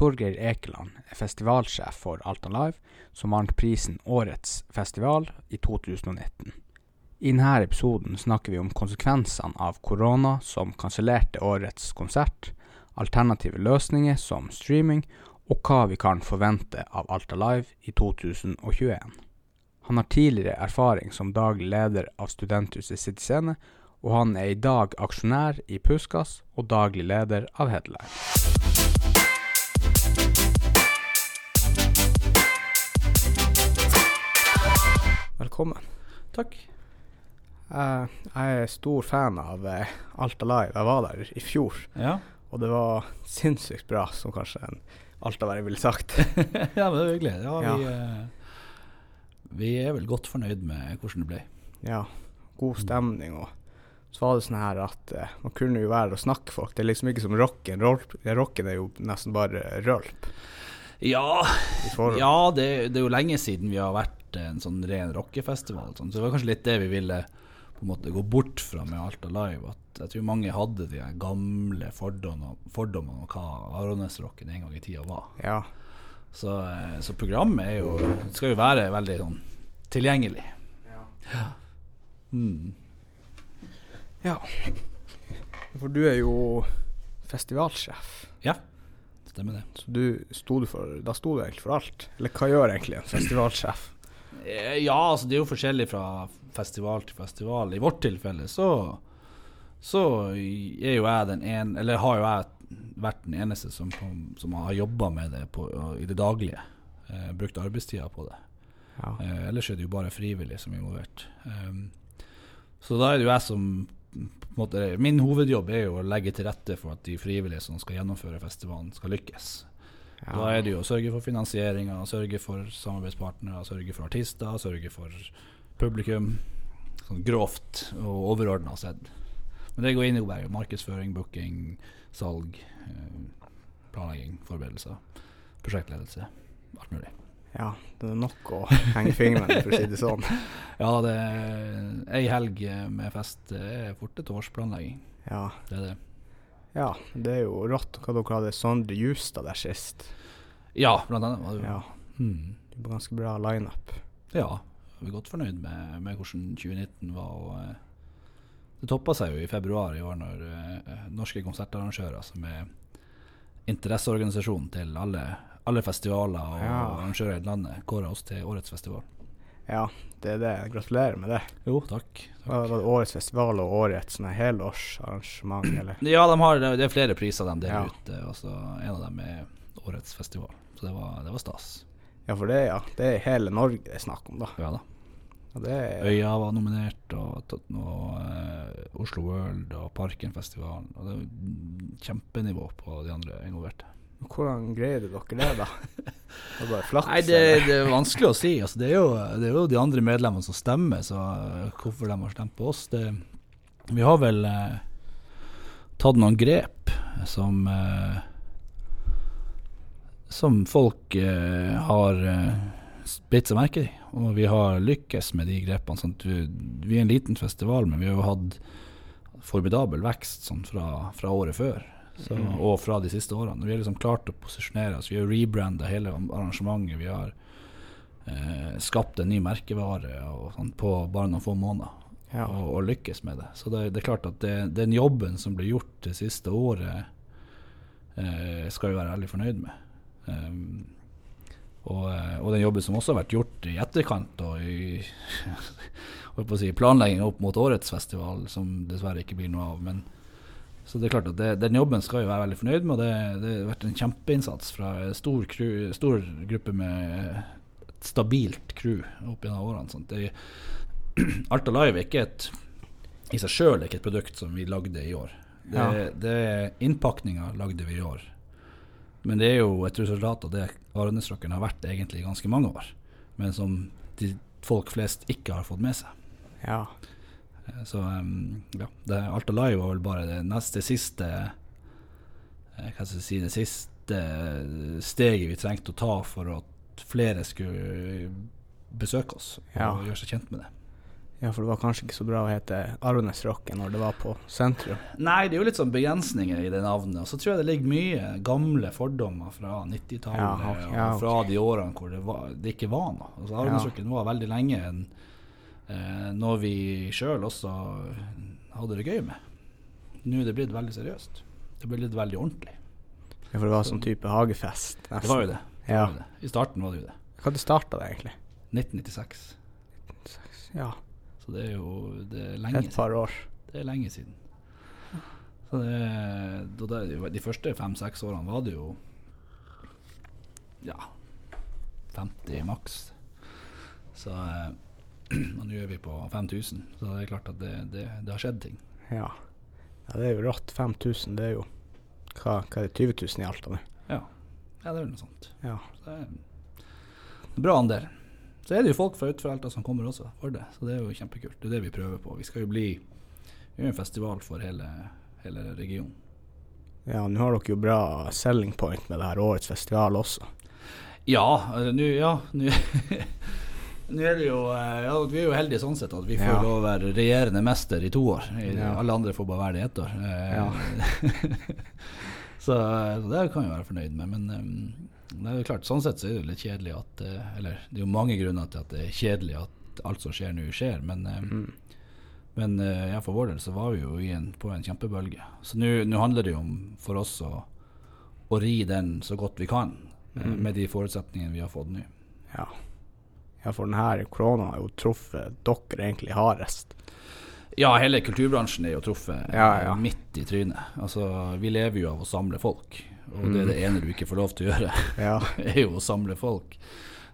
Torgeir Ekeland er festivalsjef for Alta Live, som vant prisen Årets festival i 2019. I denne episoden snakker vi om konsekvensene av korona som kansellerte årets konsert, alternative løsninger som streaming, og hva vi kan forvente av Alta Live i 2021. Han har tidligere erfaring som daglig leder av Studenthuset City Scene, og han er i dag aksjonær i Puskas og daglig leder av Headline. Velkommen. Takk. Jeg, jeg er stor fan av uh, Alta Live. Jeg var der i fjor, Ja. og det var sinnssykt bra, som kanskje en altaværing ville sagt. ja, men det er hyggelig. Ja, Ja. Vi, uh, vi er vel godt fornøyd med hvordan det ble. Ja, god stemning. Og så var det sånn her at man kunne jo være og snakke folk. Det er liksom ikke som rocken. Rolp, rocken er jo nesten bare rølp. Ja, ja det, det er jo lenge siden vi har vært en sånn ren rockefestival. Sånn. Så det var kanskje litt det vi ville på en måte gå bort fra med Alta Live. At jeg tror mange hadde de gamle fordommene, fordommene om hva Aronesrocken en gang i tida var. Ja. Så, eh, så programmet jo, skal jo være veldig sånn tilgjengelig. Mm. ja. For du er jo festivalsjef. Ja, stemmer det. Så du sto du for Da sto du egentlig for alt. Eller hva gjør egentlig en festivalsjef? Eh, Ja, altså det er jo forskjellig fra festival til festival. I vårt tilfelle så, så er jo jeg den ene Eller har jo jeg vært den eneste som, som har jobba med det på, i det daglige. Eh, brukt arbeidstida på det. Ja. Eh, ellers er det jo bare frivillig som er involvert. Um, så da er det jo jeg som på måte, Min hovedjobb er jo å legge til rette for at de frivillige som skal gjennomføre festivalen, skal lykkes. Ja. Da er det jo å sørge for finansieringa, sørge for samarbeidspartnere, sørge for artister, sørge for publikum. Sånn grovt og overordna sett. Men det går inn i bare markedsføring, booking, salg, eh, planlegging, forberedelser, prosjektledelse. Alt mulig. ja, det er nok å henge fingrene i, for å si det sånn. Ja, det ei helg med fest er fort et års planlegging. Ja. Det er det. Ja, det er jo rått hva dere hadde Sondre Justad der sist. Ja, blant annet. Var det, Ja, Mm. det var ganske bra lineup. Ja, vi er godt fornøyd med, med hvordan 2019 var. Og, eh, det toppa seg jo i februar i år når uh, norske konsertarrangører, som er interesseorganisasjonen til alle, alle festivaler og Ja. arrangører i landet, kåra oss til årets festival. Ja, det er det. Gratulerer med det. Jo, takk. Det var det årets festival og årets sånn helårsarrangement, eller? Ja, de har, det er flere priser de deler Ja. ut, eh, en av dem er årets festival. Så det var, det var stas. Ja, for det, ja. Det er hele Norge det er snakk om, da. Ja da. Ja, det er, Øya var nominert, og, og eh, Oslo World og Parkenfestivalen. Og det er kjempenivå på de andre involverte. Hvordan greide dere det, da? Det var bare flaks? Nei, det, det er vanskelig å si. Altså, det, er jo, det er jo de andre medlemmene som stemmer, så hvorfor de har stemt på oss det, Vi har vel eh, tatt noen grep som eh, Som folk eh, har eh, bitt seg merke i. Og vi har lykkes med de grepene. Sånn vi, vi er en liten festival, men vi har jo hatt formidabel vekst sånn fra, fra året før. Så, Mhm. Og fra de siste årene. Vi har liksom klart å posisjonere oss. Vi har rebranda hele arrangementet. Vi har eh, skapt en ny merkevare og sånn, på bare noen få måneder. Ja. Og, og lykkes med det. Så det, det er klart at det, den jobben som ble gjort det siste året, eh, skal vi være veldig fornøyd med. Um, og, eh, og den jobben som også har vært gjort i etterkant og i si, planlegging opp mot årets festival, som dessverre ikke blir noe av. Men, så det er klart at det, den jobben skal vi være veldig fornøyd med. og Det, det har vært en kjempeinnsats fra en stor, crew, stor gruppe med et stabilt crew opp gjennom årene. Sånt. Det, Alta Live er ikke et i seg sjøl ikke et produkt som vi lagde i år. Det, Ja. det Innpakninga lagde vi i år. Men det er jo et resultat av det Arendalsrocken har vært egentlig i ganske mange år. Men som de folk flest ikke har fått med seg. ja. Eh, Så ja, det, Alta Live var vel bare det neste siste eh, Hva skal jeg si Det siste steget vi trengte å ta for at flere skulle besøke oss og Ja. gjøre seg kjent med det. Ja, for det var kanskje ikke så bra å hete Arvenes Rocken når det var på sentrum. Nei, det er jo litt sånn begrensninger i det navnet. Og så tror jeg det ligger mye gamle fordommer fra 90-tallet Ja, ja, og fra de årene hvor det, var, det ikke var noe. Altså, Arvenesrocken var veldig lenge en, eh, noe vi sjøl også hadde det gøy med. Nå er det blitt veldig seriøst. Det ble blitt veldig ordentlig. Ja, for det var sånn type hagefest. Det var jo det. det, Ja. var det. I starten var det jo det. Det starta det egentlig? 1996. Ja, Så det er jo det er lenge et par år. siden. Det er lenge siden. Så det, det, de første fem-seks årene var det jo ja 50 maks. Så eh, Og nå er vi på 5000, så det er klart at det, det, det har skjedd ting. Ja. ja, det er jo rått. 5000, det er jo hva, hva er det, 20 000 i Alta nå? Ja, ja det er vel noe sånt. Ja. Så det er en bra andel. Så er det jo folk fra utenfor Alta som kommer også for det, så det er jo kjempekult. Det er det vi prøver på. Vi skal jo bli vi er en festival for hele, hele regionen. ja, nå har dere jo bra selling point med det her årets festival også. Ja, nå ja, nå Nå er det jo eh, ja, Vi er jo heldige sånn sett at vi får Ja. lov å være regjerende mester i to år. I- Ja. Alle andre får bare være det i ett år. Eh, Ja. så, så det kan vi være fornøyd med. Men eh, det er jo klart, sånn sett så er det jo litt kjedelig at eh, Eller det er jo mange grunner til at det er kjedelig at alt som skjer nå, skjer. Men, eh, Mm. men eh, ja, for vår del så var vi jo i en, på en kjempebølge. Så nå handler det jo om for oss å, å ri den så godt vi kan, eh, Mm. med de forutsetningene vi har fått nå. Ja. Ja, for denne koronaen har jo truffet dere egentlig hardest. Ja, hele kulturbransjen er jo truffet Ja, ja. midt i trynet. Altså, vi lever jo av å samle folk, og det er det ene du ikke får lov til å gjøre, Ja, er jo å samle folk.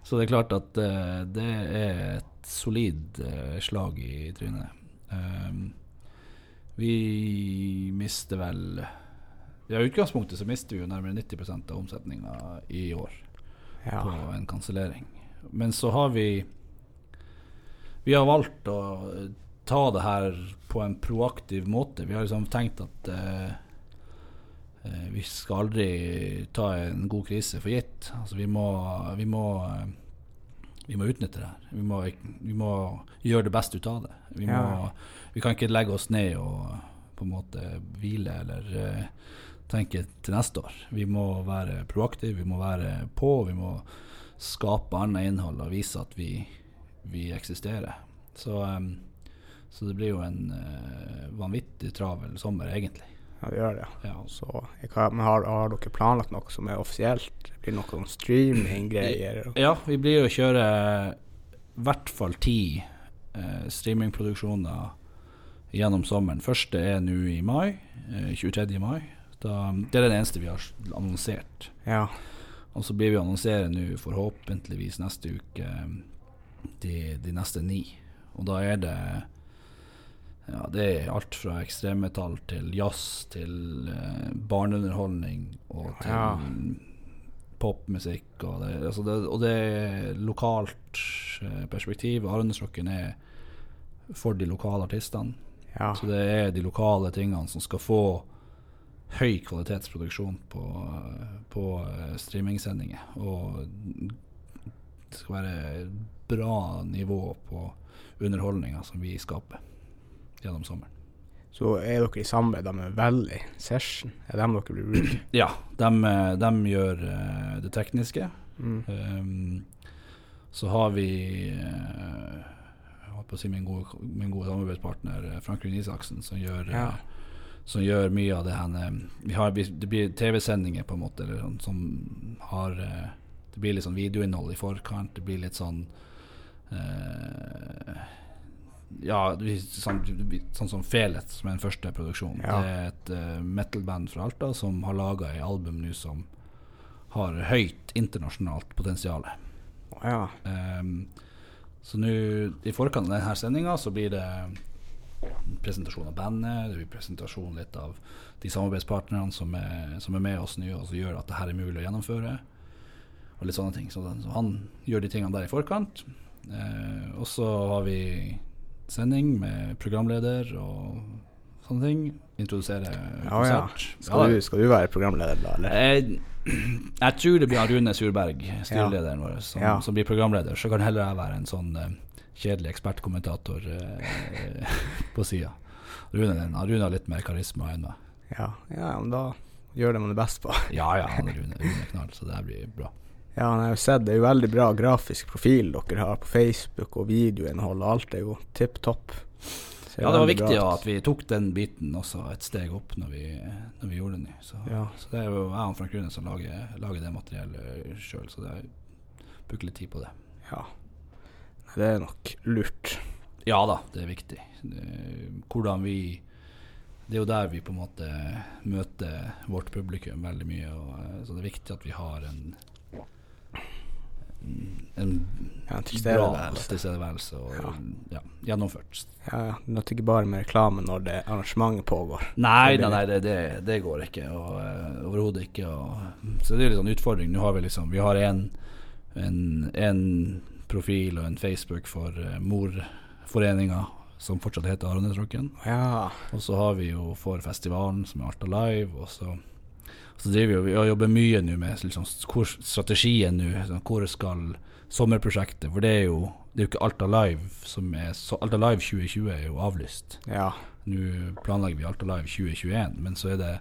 Så det er klart at uh, det er et solid uh, slag i trynet. Um, vi mister vel Ja, i utgangspunktet så mister vi jo nærmere 90% av omsetninga i år ja. på en kansellering. Men så har vi Vi har valgt å ta det her på en proaktiv måte. Vi har liksom tenkt at eh, eh, vi skal aldri ta en god krise for gitt. Altså vi må, vi må, vi må utnytte det her. Vi må, vi må gjøre det beste ut av det. Vi, må, Ja. vi kan ikke legge oss ned og på en måte hvile eller eh, tenke til neste år. Vi må være proaktive, vi må være på, vi må skape annet innhold og vise at vi, vi eksisterer. Så, så det blir jo en eh, vanvittig travel sommer, egentlig. ja, det gjør det. Ja, Så, kan- har, har dere planlagt noe som er offisielt? Blir det noe streaming-greier? Ja, vi blir jo å kjøre i hvert fall ti eh, streamingproduksjoner gjennom sommeren. Første er nå i mai. Eh, 23. mai. Da, det er den eneste vi har annonsert. Ja. Og så blir vi annonsere nå forhåpentligvis neste uke eh, de, de neste ni. Og da er det ja, det er alt fra ekstremmetall til jazz til eh, barneunderholdning og til Ja. popmusikk. Og det, altså det, og det er lokalt eh, perspektiv. Arendalsrocken er for de lokale artistene. ja. Så det er de lokale tingene som skal få høy kvalitetsproduksjon på, på eh, streamingsendinger. Og det skal være bra nivå på underholdninga som vi skaper gjennom sommeren. Så er dere i samarbeid med Valley Session? Er dem dere blir brukt? Ja, de, gjør eh, det tekniske. Mm. Um, så har vi eh, Jeg på å si min gode, min gode samarbeidspartner Frank Franklin Isaksen, som gjør, Ja. eh, som gjør mye av det her vi har, Det blir TV-sendinger, på en måte, eller sånn, som har eh, Det blir litt sånn videoinnhold i forkant. Det blir litt sånn eh, Ja, sånn, sånn som Felet, som er den første produksjonen. Ja. Det er et uh, metal-band fra Alta som har laga ei album nå som har høyt internasjonalt potensial. Ja. Um, så nå, i forkant av denne sendinga, så blir det presentasjon av bandet, det blir presentasjon litt av de samarbeidspartnerne som er, som er med oss nå, og som gjør at det her er mulig å gjennomføre. Og litt sånne ting. Så, den, så han gjør de tingene der i forkant. Eh, og så har vi sending med programleder og sånne ting. Introdusere Ja, ja. konsert. Skal, du, skal du være programleder da, eller? Jeg, jeg tror det blir Rune Surberg, styrelederen vår, som, som blir programleder. Så kan heller jeg være en sånn eh, kjedelig ekspertkommentator eh, på sida. Rune, Rune har litt mer karisma enn meg. Ja, ja, men da gjør det man det best på. Ja ja, han er Rune, Rune knall, så det blir bra. Ja, jeg har jo sett det er jo veldig bra grafisk profil dere har på Facebook, og videoinnhold, og alt er jo tipp topp. Ja, det var viktig ut. at vi tok den biten også et steg opp når vi, når vi gjorde den. ny. Så, Ja. så det er jo jeg og Frank Rune som lager, lager det materiellet sjøl, så det er bruker litt tid på det. Ja. Det er nok lurt. Ja da, det er viktig. Hvordan vi Det er jo der vi på en måte møter vårt publikum veldig mye. Og, eh, så det er viktig at vi har en en Ja, bra tilstedeværelse. og Ja. ja, gjennomført. Ja, ja. Du ikke bare med reklame når det arrangementet pågår. Nei, nei, nei det, det, det går ikke. Og, uh, Overhodet ikke. Og, så det er litt sånn utfordring. Nå har vi liksom Vi har en, en, en profil og en Facebook for uh, morforeninga som fortsatt heter Arendalsrocken. Ja. Og så har vi jo for festivalen, som er Alta Live. Og så, så driver vi og jobber mye nå med liksom, hvor strategien nå. Sånn, hvor skal sommerprosjektet For det er jo Det er jo ikke Alta Live som er så, Alta Live 2020 er jo avlyst. Ja. Nå planlegger vi Alta Live 2021, men så er det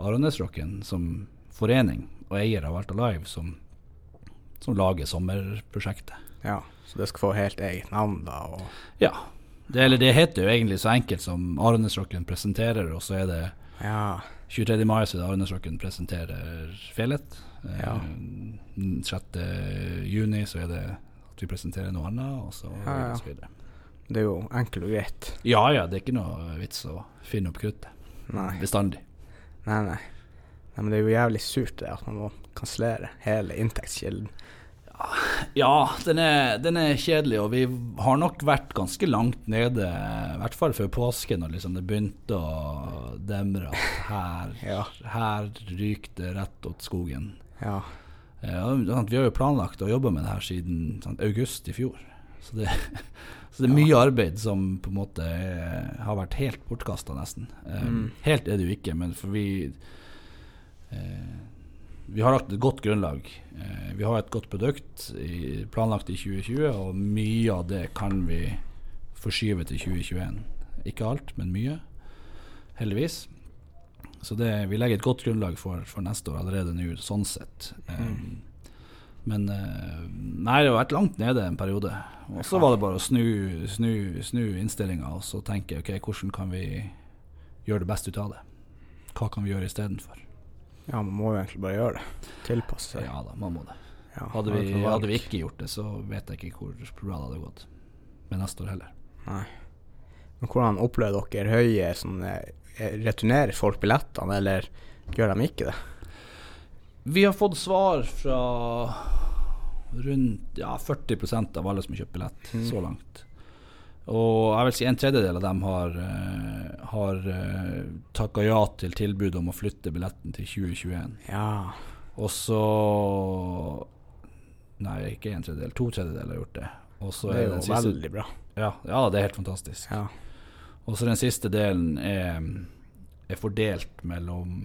Aronesrocken som forening og eier av Alta Live som, som lager sommerprosjektet. ja. Så det skal få helt eget navn, da. Og Ja. Det, eller det heter jo egentlig så enkelt som Aronesrocken presenterer, og så er det ja. 23. mai så er det Aronesrocken presenterer Felet. Eh, Ja. 6. juni så er det at vi presenterer noe annet, og så, Ja, ja. videre. Det er jo enkelt og greit. Ja ja, det er ikke noe vits å finne opp kruttet. Nei. Bestandig. Nei, nei. Nei, Men det er jo jævlig surt det at man må kansellere hele inntektskilden. Ja, den er, den er kjedelig, og vi har nok vært ganske langt nede, i hvert fall før påske, når liksom det begynte å demre at her, Ja. her ryker det rett åt skogen. Ja. Eh, sånn at Vi har jo planlagt å jobbe med det her siden sånn, august i fjor. Så det, så det er mye arbeid som på en måte er, har vært helt bortkasta, nesten. Eh, Mm. Helt er det jo ikke, men for vi eh, Vi har lagt et godt grunnlag. Eh, vi har et godt produkt i, planlagt i 2020, og mye av det kan vi forskyve til 2021. Ikke alt, men mye. Heldigvis. Så det, vi legger et godt grunnlag for, for neste år allerede nå, sånn sett. Mm. men eh, nei, det har vært langt nede en periode. Og så var det bare å snu, snu, snu innstillinga og så tenke ok, hvordan kan vi gjøre det beste ut av det? Hva kan vi gjøre istedenfor? Ja, man må jo egentlig bare gjøre det. Tilpasse seg. Ja da, man må det. Ja, Hadde vi, hadde vi ikke gjort det, så vet jeg ikke hvor bra det hadde gått. Med neste år heller. Nei. Men hvordan opplever dere høye sånne eh, Returnerer folk billettene, eller gjør de ikke det? Vi har fått svar fra rundt ja, 40% av alle som har kjøpt billett Mm. så langt. Og jeg vil si en tredjedel av dem har, uh, har uh, takka ja til tilbudet om å flytte billetten til 2021. Ja. Og så Nei, ikke en tredjedel. To tredjedeler har gjort det. Det er jo siste, veldig bra. ja, ja, det er helt fantastisk. Ja. Og så den siste delen er, er fordelt mellom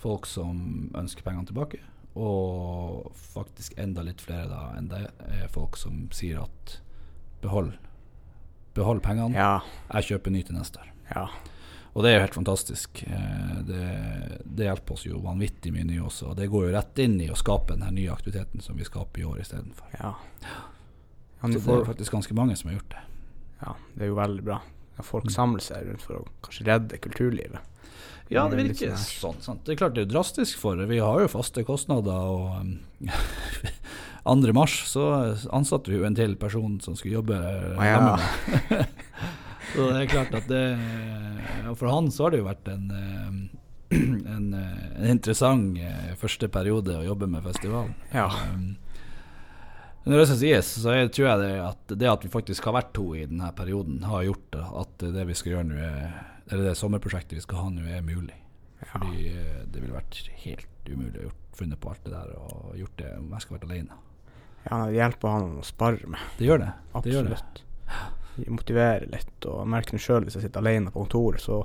folk som ønsker pengene tilbake, og faktisk enda litt flere da enn det er folk som sier at behold, behold pengene, Ja. jeg kjøper ny til neste år. Ja. Og det er jo helt fantastisk. Eh, Det, det hjelper oss jo vanvittig mye nå også, og det går jo rett inn i å skape den nye aktiviteten som vi skaper i år istedenfor. Ja. ja, Så det er faktisk ganske mange som har gjort det. ja, det er jo veldig bra. Folk Mm. samler seg rundt for å kanskje redde kulturlivet. Ja, det litt virker sånn sånn. Sant? Det er klart det er drastisk for. Vi har jo faste kostnader. og um, 2. mars så ansatte vi jo en til person som skulle jobbe ah, ja. hjemme. Så det er klart at det Og For han så har det jo vært en, eh, en, eh, en interessant første periode å jobbe med festivalen. Ja. Når det skal sies, så jeg, tror jeg det at det at vi faktisk har vært to i denne perioden, har gjort at det vi skal gjøre nå, er- eller det sommerprosjektet vi skal ha nå, er mulig. Fordi det ville vært helt umulig å gjort, funnet på alt det der og gjort det om jeg skulle vært alene. Ja, det hjelper han å spare med. Det gjør det. Det gjør det. Absolutt. motivere litt. Og jeg merker det sjøl hvis jeg sitter alene på kontoret, så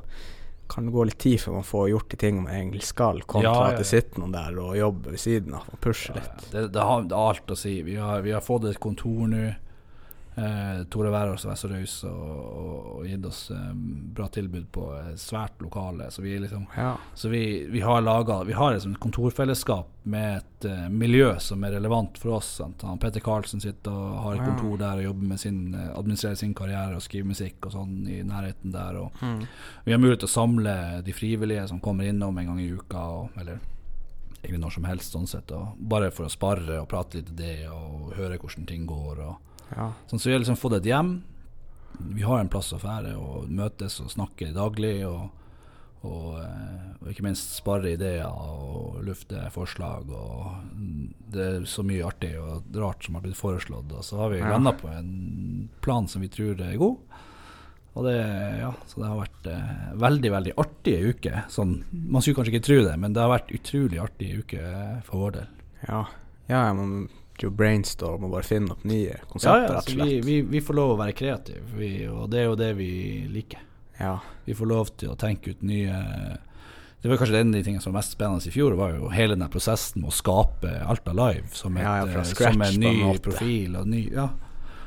kan det gå litt tid før man får gjort de tingene man egentlig skal, kontra Ja, ja, at det sitter noen der og jobber ved siden av og pusher litt. Det, det har alt å si. Vi har, vi har fått et kontor nå. Eh, Tore Wærås var så raus og, og, og gitt oss eh, bra tilbud på svært lokale. Så vi, liksom, Ja. så vi, vi har laga Vi har liksom et kontorfellesskap med et eh, miljø som er relevant for oss. Sant? Han Petter Karlsen sitter og har et kontor der og jobber med sin eh, administrerer sin karriere og skriver musikk og sånn i nærheten der. Og Mm. vi har mulighet til å samle de frivillige som kommer innom en gang i uka, og, eller egentlig når som helst, sånn sett. Og bare for å spare og prate litt om det, og høre hvordan ting går. Og, ja. sånn, så vi har liksom fått et hjem. Vi har en plass å fære og møtes og snakke daglig. Og, og, eh, og ikke minst spare ideer og lufte forslag. Og mm, det er så mye artig og rart som har blitt foreslått. Og så har vi Ja. landa på en plan som vi tror er god. Og det, ja, så det har vært eh, veldig veldig artige uker. Sånn, man skulle kanskje ikke tro det, men det har vært utrolig artige uker for vår del. ja. ja jeg må jo brainstorm og bare finne opp nye konsepter, ja, rett og vi, slett. vi, vi får lov å være kreative, vi, og det er jo det vi liker. Ja. Vi får lov til å tenke ut nye Det var kanskje en av de tingene som var mest spennende i fjor, var jo hele den prosessen med å skape Alta Live som, et, Ja, ja, eh, scratch som en ny profil. Og ny, ja.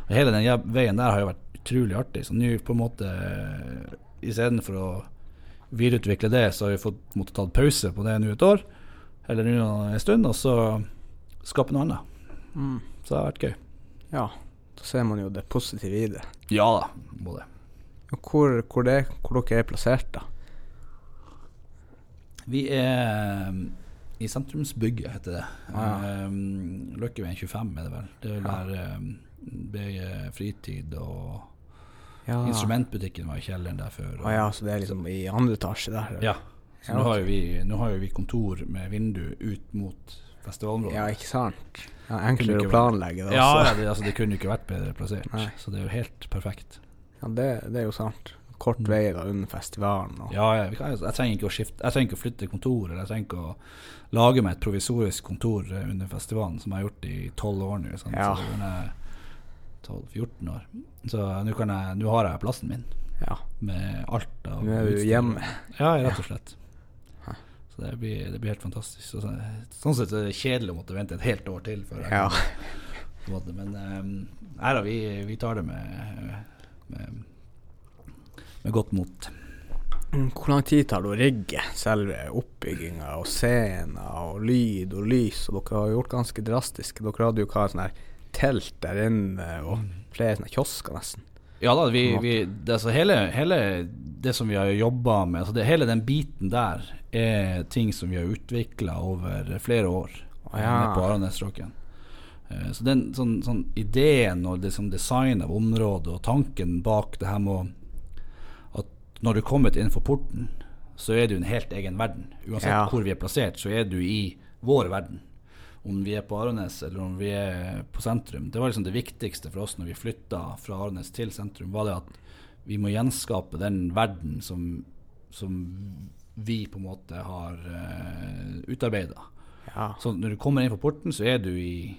og hele den veien der har jo vært utrolig artig. Så nå på en måte Istedenfor å videreutvikle det, så har vi fått måttet tatt pause på det nå et år, eller nå en stund, og så skape noe annet. Mm. Så det har vært gøy. ja. Da ser man jo det positive i det. Ja da, må det. Hvor, hvor, det, hvor dere er plassert, da? Vi er i sentrumsbygget, heter det. Ah, Um, Løkkeveien 25 er det vel. Det er vel Ja. der um, Fritid og Ja. instrumentbutikken var i kjelleren der før. Ah, ja, så det er liksom i andre etasje der? Ja. Så Ja, nå, har vi, nå har jo vi kontor med vindu ut mot festivalområdet. Ja, ikke sant? Ja, enklere å planlegge det også. ja, det, altså, det kunne jo ikke vært bedre plassert. Nei. Så det er jo helt perfekt. Ja, det, det er jo sant. Kort Mm. vei da under festivalen. Og, Ja, vi kan, jeg trenger ikke å skifte Jeg trenger ikke å flytte kontor, eller jeg trenger ikke å lage meg et provisorisk kontor eh, under festivalen, som jeg har gjort i tolv år nå. sant? Ja. Så det er 12-14 år. Så jeg- nå har jeg plassen min, ja. med alt av Nå er du hjemme. Ja, rett og slett. Så det blir, det blir helt fantastisk. Så, sånn- sett er det kjedelig å måtte vente et helt år til. Før Ja. måte. Men um, nei vi, vi tar det med, med, med godt mot. Mm, Hvor lang tid tar det å rigge selve oppbygginga og scener og lyd og lys? Og dere har gjort ganske drastiske. Dere hadde jo hva sånn her telt der inne og flere sånne kiosker nesten. Ja da, vi, vi, det, altså hele, hele det som vi har jobba med, altså det, hele den biten der, er ting som vi har utvikla over flere år ja. på Aranesråken. Eh, Så den sånn, sånn ideen og det sånn design av området og tanken bak det her med at når du kommer innenfor porten, så er du en helt egen verden. Uansett Ja. hvor vi er plassert, så er du i vår verden. Om vi er på Arenes eller om vi er på sentrum. Det var liksom det viktigste for oss når vi flytta fra Arenes til sentrum, var det at vi må gjenskape den verden som, som vi på en måte har uh, utarbeida. Ja. Så når du kommer inn på porten, så er du i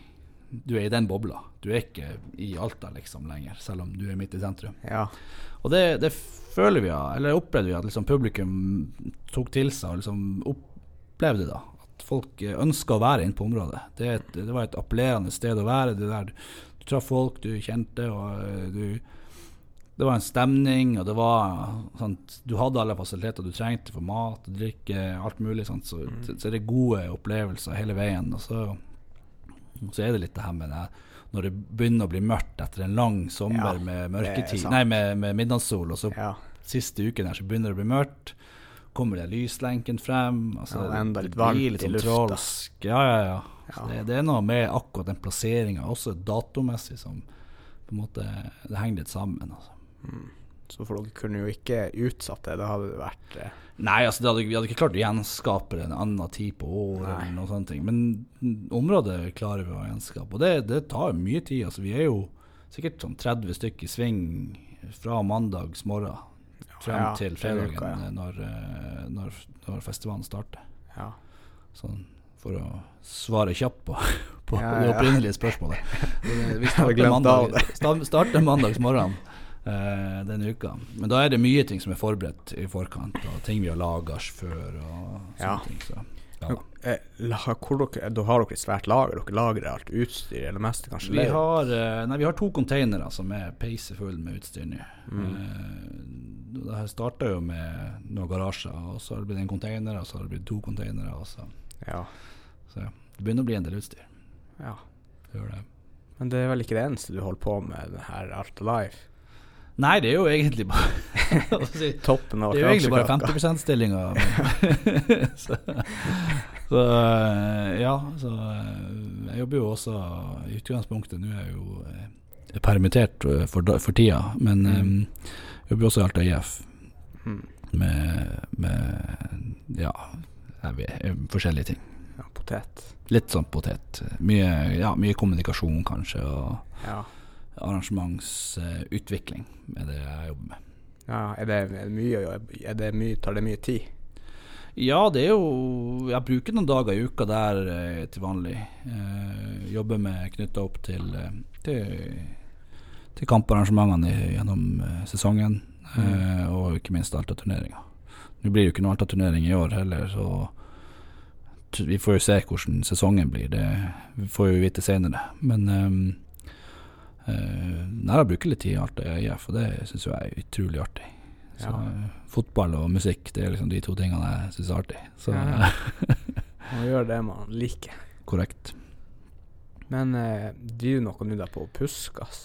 Du er i den bobla. Du er ikke i Alta liksom lenger, selv om du er midt i sentrum. ja. Og det, det føler vi, eller opplevde vi, at liksom publikum tok til seg og liksom opplevde da. Folk ønska å være inne på området. Det, et, det var et appellerende sted å være. Det der du, traff folk du kjente, og eh, du Det var en stemning, og det var sant, Du hadde alle fasiliteter du trengte for mat drikke, alt mulig. Sant, så, så er det gode opplevelser hele veien. Og så, så er det litt det her med det når det begynner å bli mørkt etter en lang sommer Ja, med mørketid. Nei, med, med midnattssol, og så ja. siste uken her så begynner det å bli mørkt. Kommer det lyslenken frem? Altså, Ja, enda litt varmt i sånn lufta. Ja, ja, ja. Ja. det, det er noe med akkurat den plasseringa, også datomessig, som på en måte Det henger litt sammen. Altså. Mm. Så for dere kunne jo ikke utsatt det. Det hadde vært eh, Nei, altså det hadde, vi hadde ikke klart å gjenskape det en annen tid på året, eller ting. Men området klarer vi å gjenskape. Og det, det tar mye tid. Altså, vi er jo sikkert sånn 30 stykker i sving fra mandags morgen frem Ja, til fredagen, uka, ja. eh, når, eh, når, når festivalen starter. Ja. Sånn for å svare kjapt på, på Ja, det opprinnelige spørsmålet. Vi starter mandag, starter mandags morgen eh, denne uka. Men da er det mye ting som er forberedt i forkant, og ting vi har laga før og sånne ting. Så, ja. Eh, hvor dere, da har dere et svært lager? Dere lagrer alt utstyr, eller mest kanskje? Vi har, eh, nei, vi har to containere som er peisefulle med utstyr nå. Mm. Eh, Det starta jo med noen garasjer, og så har det blitt en container, og så har det blitt to containere. Så, Ja. så det begynner å bli en del utstyr. ja. Det det. Men det er vel ikke det eneste du holder på med, her Art Alive? Nei, det er jo egentlig bare si, Toppen av Det er jo egentlig bare 50 %-stillinga. så, så eh, ja, så eh, jeg jobber jo også i utgangspunktet Nå er jeg jo eh, permittert for, for tida, men Mm. jeg jobber også i Alta IF Mm. med, med ja, vet, forskjellige ting. Ja, potet. Litt sånn potet. Mye, ja, mye kommunikasjon, kanskje, og Ja. Arrangementsutvikling er det jeg jobber med. ja er, det, er det mye å gjøre? Er det mye, tar det mye tid? Ja, det er jo Jeg bruker noen dager i uka der eh, til vanlig. Eh, jobber med knytta opp til, eh, til, til kamparrangementene gjennom sesongen. sesongen. Eh, og ikke minst Alta-turneringa. Nå blir det jo ikke noe Alta-turnering i år heller, så vi får jo se hvordan sesongen blir. Det vi får jo vite senere. Men um, uh, jeg bruker litt tid i alt jeg gjør, for det syns jeg er utrolig artig. Så, Ja. eh, fotball og musikk det er liksom de to tingene jeg syns er artig. Så Ja. Man gjør det man liker. korrekt. Men eh, driver du noe nå der på Puskas?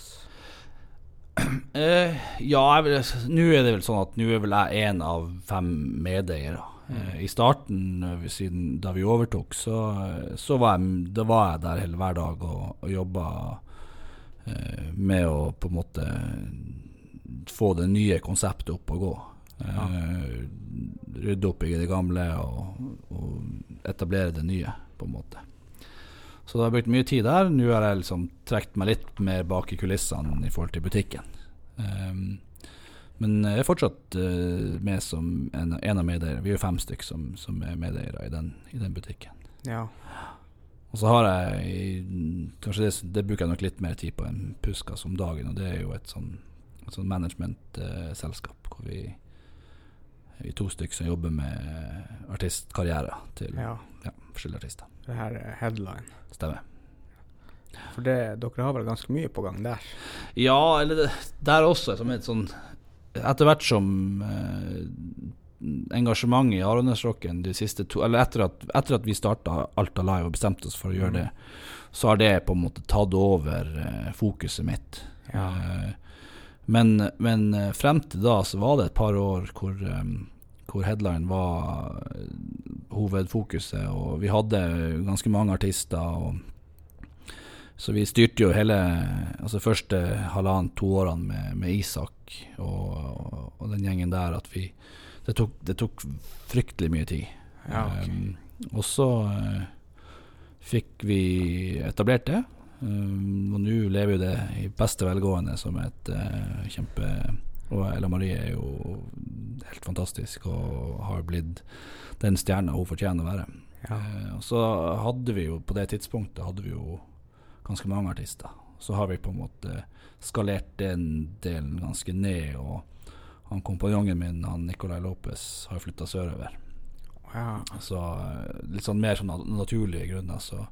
Eh, ja, vil, nå er det vel sånn at nå er vel jeg en av fem medeiere. Eh, I starten, eh, siden da vi overtok, så, så var, jeg, var jeg der hele hver dag og, og jobba eh, med å på en måte få det nye konseptet opp og gå. Ja. rydde opp i det gamle og, og etablere det nye, på en måte. Så da har brukt mye tid der. Nå har jeg liksom trukket meg litt mer bak i kulissene i forhold til butikken. Um, men jeg er fortsatt uh, med som en, en av medeierne. Vi er jo fem stykker som, som er medeiere i den, i den butikken. Ja. Og så har jeg Kanskje det, det bruker jeg nok litt mer tid på enn Puskas om dagen, og det er jo et sånn, sånn management-selskap hvor vi vi to stykker som jobber med artistkarriere til ja. ja, forskjellige artister. Det her er headline. Stemmer. For det, dere har vel ganske mye på gang der? Ja, eller det, der også, som et sånn Etter hvert som eh, engasjementet i Aronesrocken de siste to Eller etter at, etter at vi starta Alta Live og bestemte oss for å gjøre det, så har det på en måte tatt over eh, fokuset mitt. Ja. Eh, men, men eh, frem til da så var det et par år hvor, hvor headline var hovedfokuset, og vi hadde ganske mange artister. og så vi styrte jo hele altså første halvannet-to årene med, med Isak og, og den gjengen der at vi Det tok, det tok fryktelig mye tid. Ja, okay. Um, og så uh, fikk vi etablert det. Um, og nå lever jo det i beste velgående som et uh, kjempe Og Ella Marie er jo helt fantastisk og har blitt den stjerna hun fortjener å være. Ja. Uh, og så hadde vi jo på det tidspunktet hadde vi jo ganske mange artister. Så har vi på en måte skalert den delen ganske ned. Og han kompanjongen min, han Nicolay Lopez, har flytta sørover. ja. Så eh, litt sånn mer sånn nat- naturlige grunner så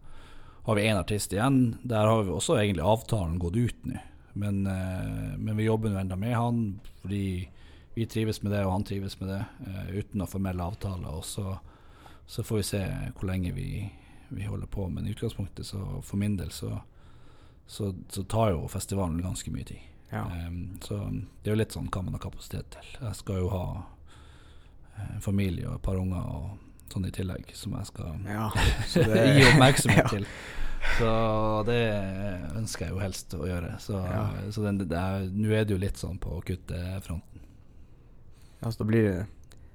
har vi én artist igjen. Der har vi også egentlig avtalen gått ut nå. Men, eh, men vi jobber nå enda med han fordi vi trives med det, og han trives med det, eh, uten å formelle avtale. Og så, så får vi se hvor lenge vi, vi holder på. Men i utgangspunktet, så for min del, så, så, så tar jo festivalen ganske mye tid. Ja. Um, så det er jo litt sånn hva man har kapasitet til. Jeg skal jo ha eh, familie og et par unger og sånn i tillegg, som jeg skal ja. Det, gi oppmerksomhet ja. til. Så det ønsker jeg jo helst å gjøre. Så, nå er det jo litt sånn på å kutte fronten. Altså, da blir det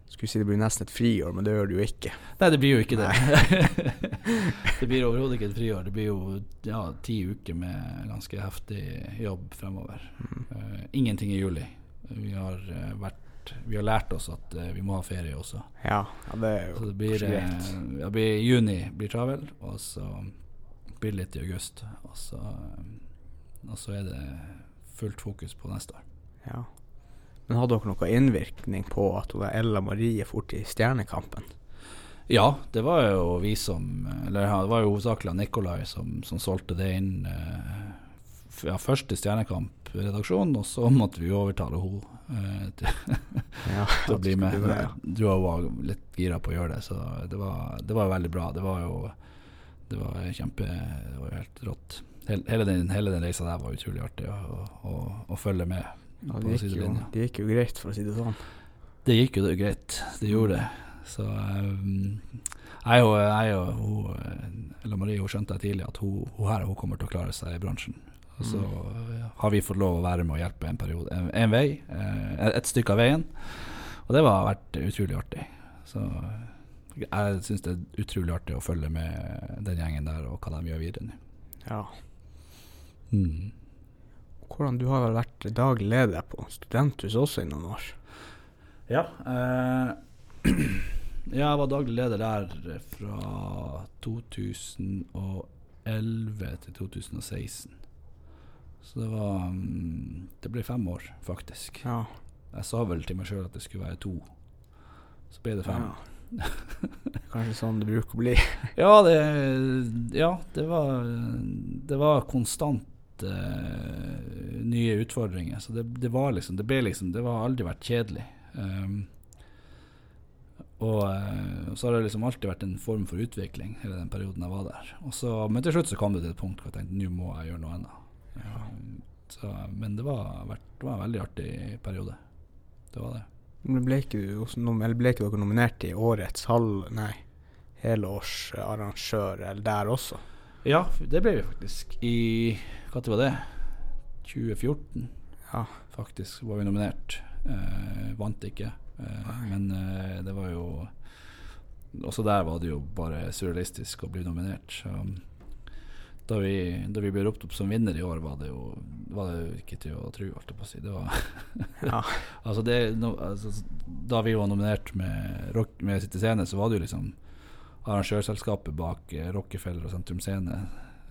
Skulle si det blir nesten et friår, men det gjør det jo ikke. Nei, det blir jo ikke det. det blir overhodet ikke et friår. Det blir jo ja, ti uker med ganske heftig jobb fremover. Eh, ingenting i juli. Vi har, uh, vært, vi har lært oss at uh, vi må ha ferie også. Ja, ja det er Så jo det blir, ja, blir juni blir travel, og så blir det litt i august. Og så, og så er det fullt fokus på neste år. Ja. Men hadde dere noen innvirkning på at hun Ella Marie for til Stjernekampen? Ja, det var jo vi som Eller det var jo hovedsakelig Nikolai som, som solgte det inn eh, ja, først til Stjernekamp-redaksjonen, og så måtte vi overtale henne eh, Ja, til å bli med. Du var- jo litt gira på å gjøre det, så det var, det var veldig bra. Det var jo det var kjempe Det var helt rått. Hele, hele, den, hele den reisa der var utrolig artig å, å, å følge med Ja, det, gikk jo, det gikk jo greit, for å si det sånn. Det gikk jo det greit, det gjorde det. Så um, jeg og, jeg og hun, eh, Ella Marie hun skjønte jeg tidlig at hun, hun her hun kommer til å klare seg i bransjen. Og så mm. har vi fått lov å være med og hjelpe en periode, en, en vei, eh, et stykke av veien. Og det har vært utrolig artig. Så eh, jeg syns det er utrolig artig å følge med den gjengen der og hva de gjør videre nå. Ja. Mm. Hvordan, du har vel vært daglig leder på studenthus også i noen år? Ja. Eh, jeg var daglig leder der fra 2011 til 2016. Så det var mm, Det ble fem år, faktisk. Ja. Jeg sa vel til meg sjøl at det skulle være to. Så ble det fem. ja. Kanskje sånn det bruker å bli. Ja, det, ja, det var Det var konstant eh, nye utfordringer. Så det, det var liksom Det ble liksom Det har aldri vært kjedelig. Um, og uh, så har det liksom alltid vært en form for utvikling hele den perioden jeg var der. Så, men til slutt så kom det til et punkt hvor jeg tenkte nå må jeg gjøre noe annet. Um, så, men det var, vært, det var en veldig artig periode. Det var det. Men ble ikke, ble ikke dere nominert i årets halv... Nei, helårsarrangør, eller der også? Ja, det ble vi faktisk. I Når var det? 2014. Ja. faktisk var vi nominert. Eh, vant ikke, eh, men eh, det var jo Også der var det jo bare surrealistisk å bli nominert. Så da vi, da vi ble ropt opp som vinner i år, var det jo var det jo ikke til å tro, holdt jeg på å si. Det var Ja. altså det, no, altså, da vi var nominert med, rock, med City Scene, så var det jo liksom arrangørselskapet bak eh, Rockefeller og Sentrum Scene.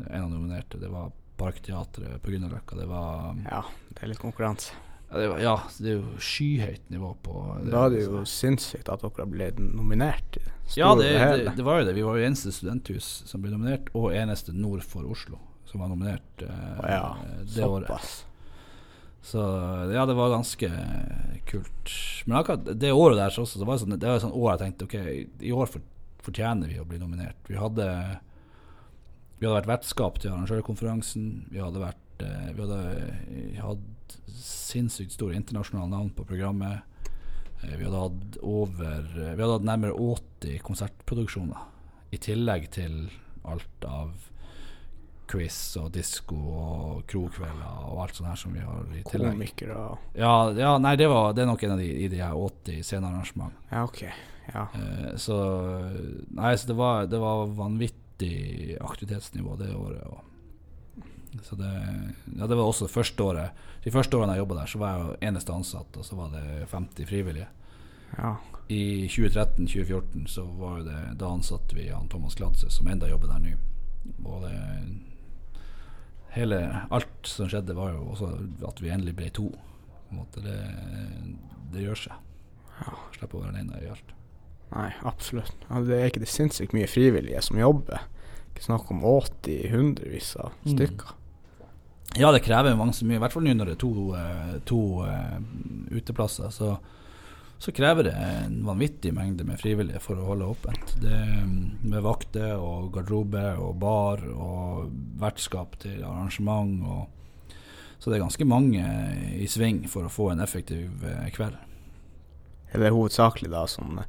En av nominerte. Det var Parkteatret på Grünerløkka. Det var ja, det er litt konkurranse. ja, det, var, ja, det er jo skyhøyt nivå på Da er det jo sinnssykt at dere ble nominert. det Ja, det, det, det var jo det. Vi var jo eneste studenthus som ble nominert, og eneste nord for Oslo som var nominert eh, ja, det året. såpass. Så ja, det var ganske kult. Men akkurat det året der så også, det var sånn, det var et sånt år jeg tenkte ok, i år for, fortjener vi å bli nominert. Vi hadde Vi hadde vært vertskap til arrangørkonferansen. Vi hadde vært eh, Vi hadde eh, hatt sinnssykt store internasjonale navn på programmet. Eh, Vi hadde hatt over Vi hadde hatt nærmere 80 konsertproduksjoner. I tillegg til alt av quiz og disko og krokvelder og alt sånt her som vi har i tillegg. Komikere og Ja, ja nei, det, var, det er nok en av de i de her 80 scenearrangementene. Ja, OK. Ja. Eh, så Nei, så det var, det var vanvittig aktivitetsnivå det året. Og, så det Ja, det var også det første året. De første årene jeg jobba der, så var jeg jo eneste ansatt, og så var det 50 frivillige. ja. I 2013-2014 så var det Da ansatte vi han Thomas Gladse, som enda jobber der nå. Og det Hele Alt som skjedde, var jo også at vi endelig ble to. På en måte det, det gjør seg. Slippe å være alene i alt. Nei, absolutt. Det er ikke det sinnssykt mye frivillige som jobber. Ikke snakk om 80 hundrevis av Mm. stykker. Ja, det krever mange så mye. I hvert fall nå når det er to, eh, to uh, uteplasser. Så, så krever det en vanvittig mengde med frivillige for å holde åpent. Det mm, Med vakter og garderobe og bar og vertskap til arrangement. Og, så det er ganske mange i sving for å få en effektiv uh, kveld. Er det hovedsakelig da sånn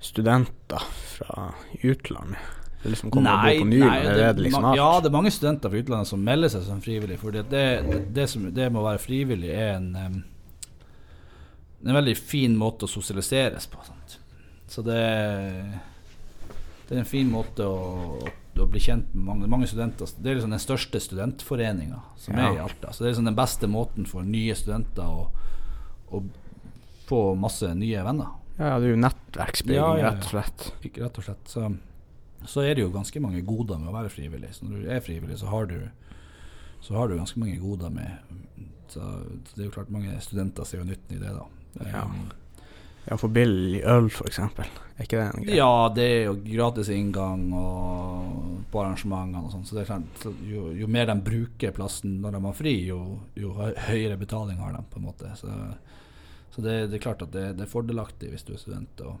studenter fra utlandet? Det liksom kommer og går på ny, men er det liksom ja, det er mange studenter fra utlandet som melder seg som frivillig. For det, det, det, som, det med å være frivillig er en, en veldig fin måte å sosialiseres på. Sant? Så det, det er en fin måte å, å bli kjent med mange, mange studenter. Det er liksom den største studentforeninga som er i Alta. Så det er liksom den beste måten for nye studenter å, å få masse nye venner. Ja, det er jo nettverksbygging, Ja, ja, rett og slett. Rett og slett. Så, så er det jo ganske mange goder med å være frivillig. Så når du er frivillig, så har du så har du ganske mange goder med. Så, det er jo klart mange studenter ser jo nytten i det, da. Ja. Um, Ja, for billig øl, eksempel. Er ikke det en greie? Ja, det er jo gratis inngang og på arrangementene og sånn. Så det er klart, jo, jo mer de bruker plassen når de har fri, jo, jo høyere betaling har de, på en måte. Så, så det, det er klart at det, det er fordelaktig hvis du er student å,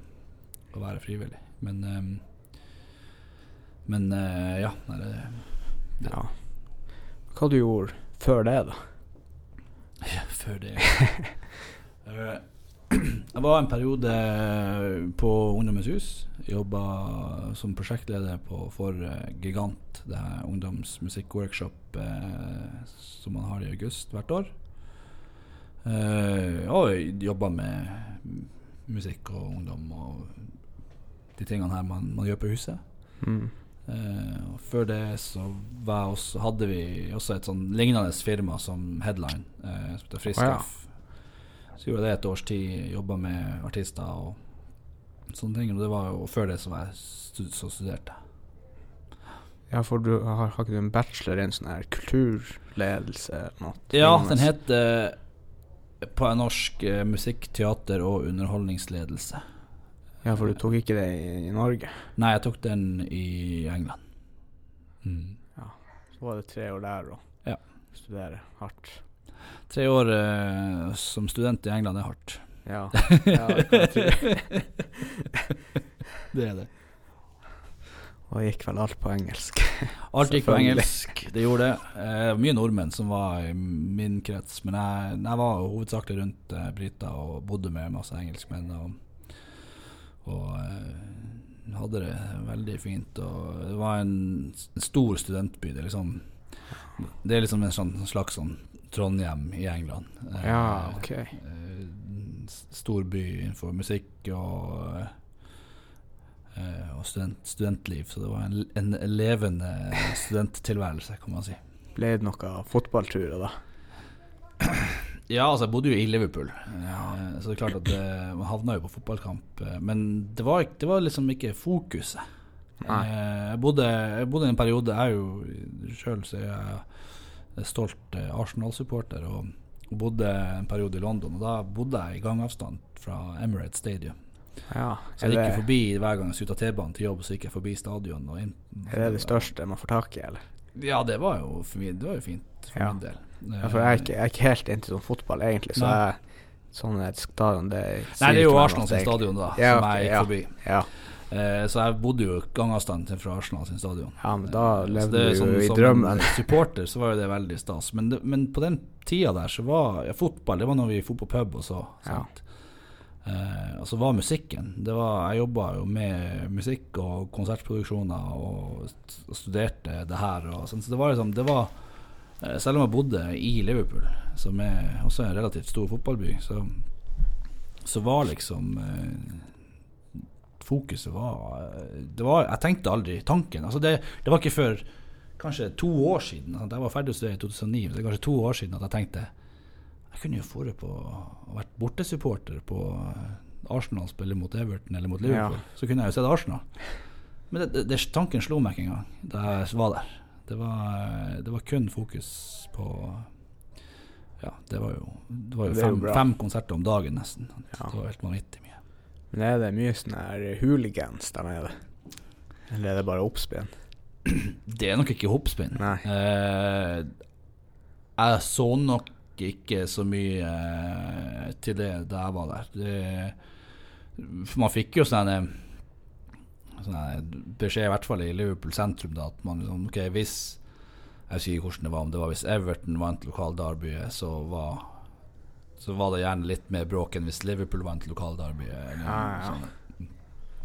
å være frivillig. Men um, Men uh, ja. Nei, det, det, Ja. Hva du gjorde før det, da? Ja, før det Eh, Jeg var en periode på Ungdommens hus. Jobba som prosjektleder på, for eh, Gigant, det her ungdomsmusikkworkshop eh, som man har i august hvert år. Eh, og jobba med musikk og ungdom og de tingene her man, man gjør på huset. Mm. Uh, og før det så var også, hadde vi også et sånn lignende firma som Headline, uh, som heter Friskaff. Å, ja. Så gjorde jeg det et års tid, jobba med artister og sånne ting. Og det var jo før det så var jeg stud så studerte. Ja, for du har, har ikke du en bachelor i en sånn her kulturledelse noe? Ja, den heter på norsk eh, musikk, teater og underholdningsledelse. Ja, for du tok ikke det i, Norge? Nei, jeg tok den i England. Mm. Så var det tre år der og Ja. studere hardt. Tre år eh, som student i England er hardt. Ja, ja det. Det er det. Og gikk vel alt på engelsk. Alt gikk på engelsk, det gjorde det. Eh, mye nordmenn som var i min krets, men jeg, jeg var hovedsakelig rundt eh, Brita og bodde med masse engelskmenn. Og, og eh, hadde det veldig fint. Og det var en en stor studentby. Det er liksom Det er liksom en slags, slags sånn Trondheim i England. Eh, Ja, ok. eh, stor by innenfor musikk og eh, og student, studentliv. Så det var en, en levende studenttilværelse, kan man si. Ble det noe fotballturer da? Ja, altså jeg bodde jo i Liverpool, ja. så det er klart at det, man havna jo på fotballkamp. eh, Men det var, det var liksom ikke fokuset. Eh, Jeg bodde, jeg bodde i en periode Jeg er jo sjøl så er stolt eh, Arsenal-supporter og bodde en periode i London. Og da bodde jeg i gangavstand fra Emirates Stadium. Ja, Så jeg gikk forbi hver gang jeg skulle ta T-banen til jobb, så gikk jeg forbi stadion. Inn, er det det største man får tak i, eller? Ja, det var jo, det var jo fint for Ja. min del. Ja, for jeg er ikke, jeg er ikke helt into sånn fotball, egentlig, så jeg, sånn et stadion, det Nei, det er jo Arsenal sin stadion, da, Ja, som jeg gikk ja. forbi. Ja, Eh, så jeg bodde jo gangavstand fra Arsenal sin stadion. ja, men da levde det er du sånn- jo i drømmen. som supporter så var jo det veldig stas. Men, det, men på den tida der så var ja, fotball Det var når vi dro på pub og så. Ja. Eh, og så var musikken var, Jeg jobba jo med musikk og konsertproduksjoner og, st- og studerte det her. Og, sånn, så det var liksom det var, eh, Selv om jeg bodde i Liverpool, som er også en relativt stor fotballby, så, så var liksom eh, Fokuset var, eh, det var Jeg tenkte aldri tanken. Altså det, det var ikke før kanskje to år siden. sant? Jeg var ferdig å studere i 2009. så Det er kanskje to år siden at jeg tenkte Jeg kunne jo vært på og vært bortesupporter på eh, Arsenal spiller mot Everton eller mot Liverpool. Ja. Så kunne jeg jo sett Arsenal. Men det, det, tanken slo meg ikke engang da jeg var der. Det var, det var kun fokus på Ja, det var jo, det var jo, fem, fem konserter om dagen, nesten. Ja. Det var helt vanvittig mye. Men er det mye sånn her hooligans der nede? Eller er det bare oppspinn? Det er nok ikke hoppspinn. Eh, jeg så nok ikke så mye eh, til det da jeg var der. Det, man fikk jo sånn en sånn beskjed, i hvert fall i Liverpool sentrum, da, at man liksom Ok, hvis Jeg husker ikke hvordan det var, om det var hvis Everton vant lokal derby, så var så var det gjerne litt mer bråk enn hvis Liverpool vant lokal derby. Ja, ja. sånn.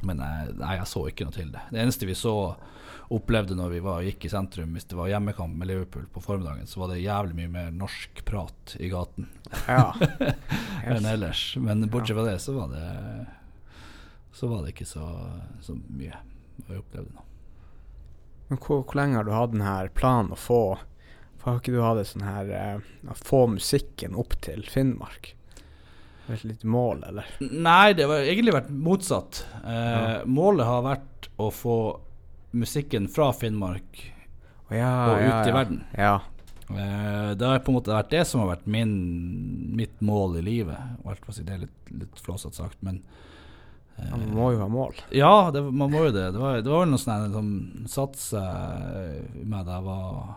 Men jeg, nei, jeg så ikke noe til det. Det eneste vi så opplevde når vi var, gikk i sentrum, hvis det var hjemmekamp med Liverpool på formiddagen, så var det jævlig mye mer norsk prat i gaten Ja. enn ellers. Men bortsett fra det, så var det Så var det ikke så, så mye vi opplevde nå. Men hvor, hvor lenge har du hatt denne planen å få har ikke du hatt sånn her eh, Å få musikken opp til Finnmark? Et lite mål, eller? Nei, det har egentlig vært motsatt. Eh, Ja. Målet har vært å få musikken fra Finnmark ja, og ut ja, i verden. Ja. Eh, det har på en måte vært det som har vært min, mitt mål i livet. Det er litt, litt flåsete sagt, men ja, Man må jo ha mål. Ja, det, man må jo det. Det var, det var noe sånt som satte seg med da jeg var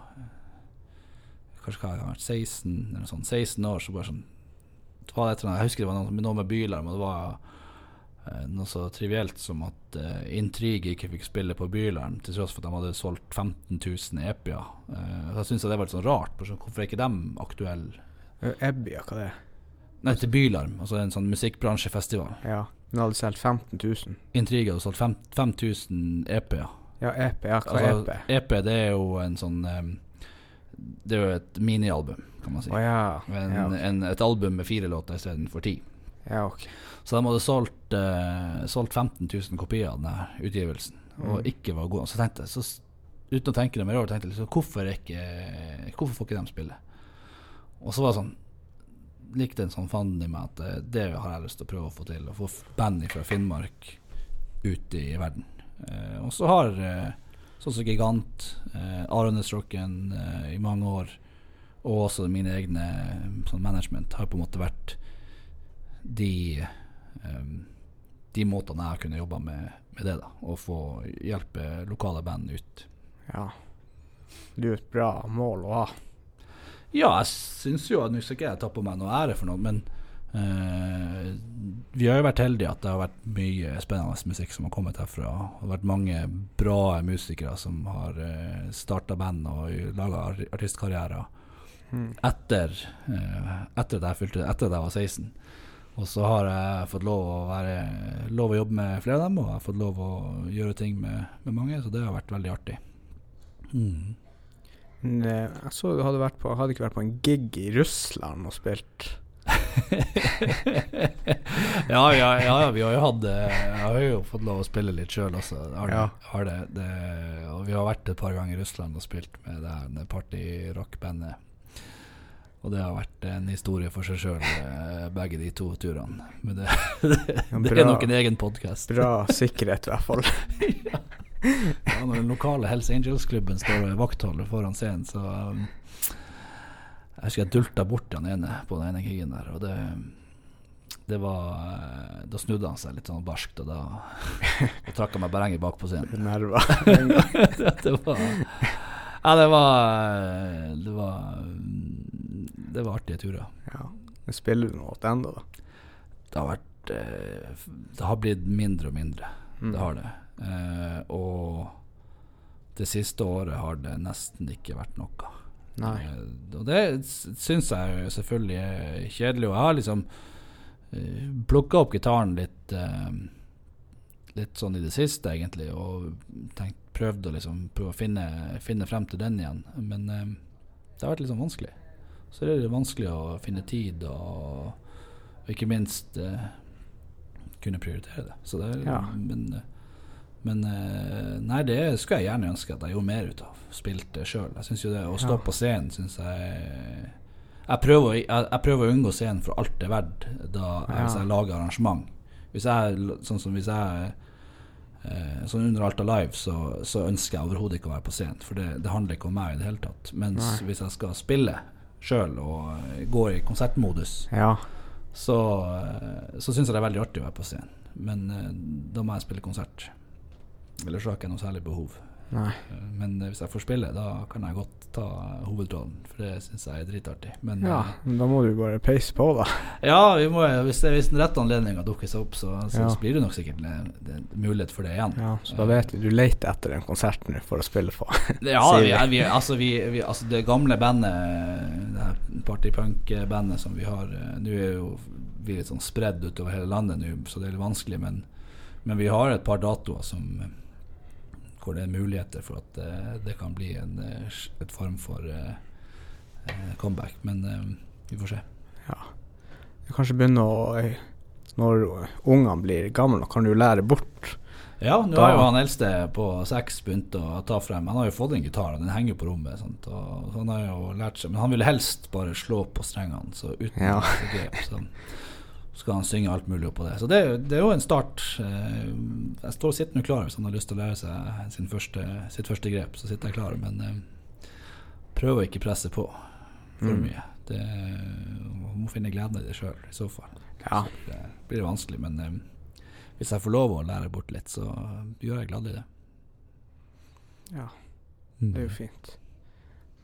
Kanskje hva jeg har vært 16 eller sånn, 16 år, så bare sånn det var et eller annet, Jeg husker det var noe, noe med bylarm, og det var eh, noe så trivielt som at uh, Intrigue ikke fikk spille på Bylarm, til tross for at de hadde solgt 15 000 Uh, da syns jeg det var litt sånn rart. Hvorfor er ikke de aktuelle? Ebbia, hva det er? Nei, til Bylarm, altså en sånn musikkbransjefestival. Ja, men hadde solgt 15 000. Intrigue hadde solgt 5000 EP-er. Ja, EP. Ja, hva er Altså, EP? EP det er jo en sånn um, Det er jo et minialbum, kan man si. Oh, ja. En, Ja, okay. en, et album med fire låter istedenfor ti. Ja, ok. Så de hadde solgt, uh, solgt 15 000 kopier av denne utgivelsen, og Mm. ikke var gode. Så tenkte jeg, så, uten å tenke det mer over, tenkte jeg liksom, hvorfor, ikke, hvorfor får ikke de spille? Og så var det sånn Likte en sånn fanden i meg at eh, det har jeg lyst til å prøve å få til. Å få band fra Finnmark ut i verden. Eh, og så har eh, sånn som Gigant, eh, Aronesrocken eh, i mange år, og også mine egne eh, sånn management, har på en måte vært de um, De måtene jeg har kunnet jobbe med, med det, da. Og få hjelpe lokale band ut. Ja. Det er jo et bra mål å ha. Ja, jeg syns jo at Nå skal ikke jeg ta på meg noe ære for noe, men uh, vi har jo vært heldige at det har vært mye spennende musikk som har kommet herfra. Det har vært mange bra musikere som har uh, starta band og laga artistkarrierer Mm. etter, eh, etter, at jeg fylte, etter at jeg var 16. Og så har jeg fått lov å, være, lov å jobbe med flere av dem, og jeg har fått lov å gjøre ting med, med mange, så det har vært veldig artig. Mm. Eh, jeg så du hadde, vært på, hadde ikke vært på en gig i Russland og spilt. ja, ja, ja, vi har jo hatt eh, Jeg har jo fått lov å spille litt sjøl også. Har, Ja. har det, det, og vi har vært et par ganger i Russland og spilt med det her party-rock-bandet. Og det har vært en historie for seg sjøl, begge de to turene. Men det, det, Ja, det er nok en egen podkast. Bra sikkerhet, i hvert fall. Ja, når den lokale Hells Angels-klubben står og vaktholder foran scenen, så um, Jeg husker jeg dulta bort den ene på den ene krigen der, og det det var eh, Da snudde han seg litt sånn barskt, og da, og trakk han meg berenget bak på scenen. Nerver. det, det var Ja, det var Det var Det var artige turer. ja. Men Spiller du noe ennå, da? Det har vært eh, Det har blitt mindre og mindre. Mm. Det har det. Eh, og det siste året har det nesten ikke vært noe. Eh, og det syns jeg selvfølgelig er kjedelig. Og jeg har liksom uh, plukka opp gitaren litt eh, Litt sånn i det siste, egentlig, og tenkt, prøvd å liksom prøve å finne, finne frem til den igjen. Men eh, det har vært litt sånn vanskelig. Så det er vanskelig å finne tid og, og ikke minst uh, kunne prioritere det. Så det er, Ja. Men, men uh, nei, det skulle jeg gjerne ønske at jeg gjorde mer ut av. Spilte sjøl. Jeg jo det å stå Ja. på scenen syns jeg jeg prøver, jeg, jeg prøver å unngå scenen for alt det er verdt da Ja. hvis jeg lager arrangement. Hvis jeg, sånn som hvis jeg eh, Sånn under Alta Live så, så ønsker jeg overhodet ikke å være på scenen, for det, det handler ikke om meg i det hele tatt. Mens Nei. hvis jeg skal spille sjøl og eh, går i konsertmodus, Ja. så, eh, så syns jeg det er veldig artig å være på scenen. Men eh, da må jeg spille konsert. Ellers har jeg ikke noe særlig behov. Nei. Men eh, hvis jeg får spille, da kan jeg godt ta hovedrollen, for det syns jeg er dritartig. Men Ja, eh, men da må du bare peise på, da. ja, vi må, hvis, det, hvis den rette anledninga dukker seg opp, så, så, Ja. så blir det nok sikkert en, en mulighet for det igjen. Ja, Så da vet vi du leter etter en konsert nå for å spille på. Ja, vi, vi. altså, vi, vi, altså det gamle bandet, det her partypunk-bandet som vi har eh, Nå er jo vi litt sånn spredd utover hele landet nå, så det er litt vanskelig, men, men vi har et par datoer som hvor det er muligheter for at uh, det kan bli en eh, et form for eh, comeback. Men vi får se. Ja. Du kanskje begynne å Når ungene blir gamle, kan du lære bort. Ja, nå har jo han eldste på seks begynt å ta frem Han har jo fått en gitar, den henger på rommet. Sant? Og han har jo lært seg Men han vil helst bare slå på strengene, så uten Ja. grep. Så skal han synge alt mulig oppå det. Så det, det er jo en start. Eh, Jeg står og sitter nå klar hvis han har lyst til å lære seg sin første, sitt første grep. Så sitter jeg klar. Men eh, prøve å ikke presse på for Mm. mye. Det, man må finne gleden i det sjøl, i så fall. Ja. Så det blir vanskelig, men eh, hvis jeg får lov å lære bort litt, så gjør jeg gladelig det. ja. Det er jo fint.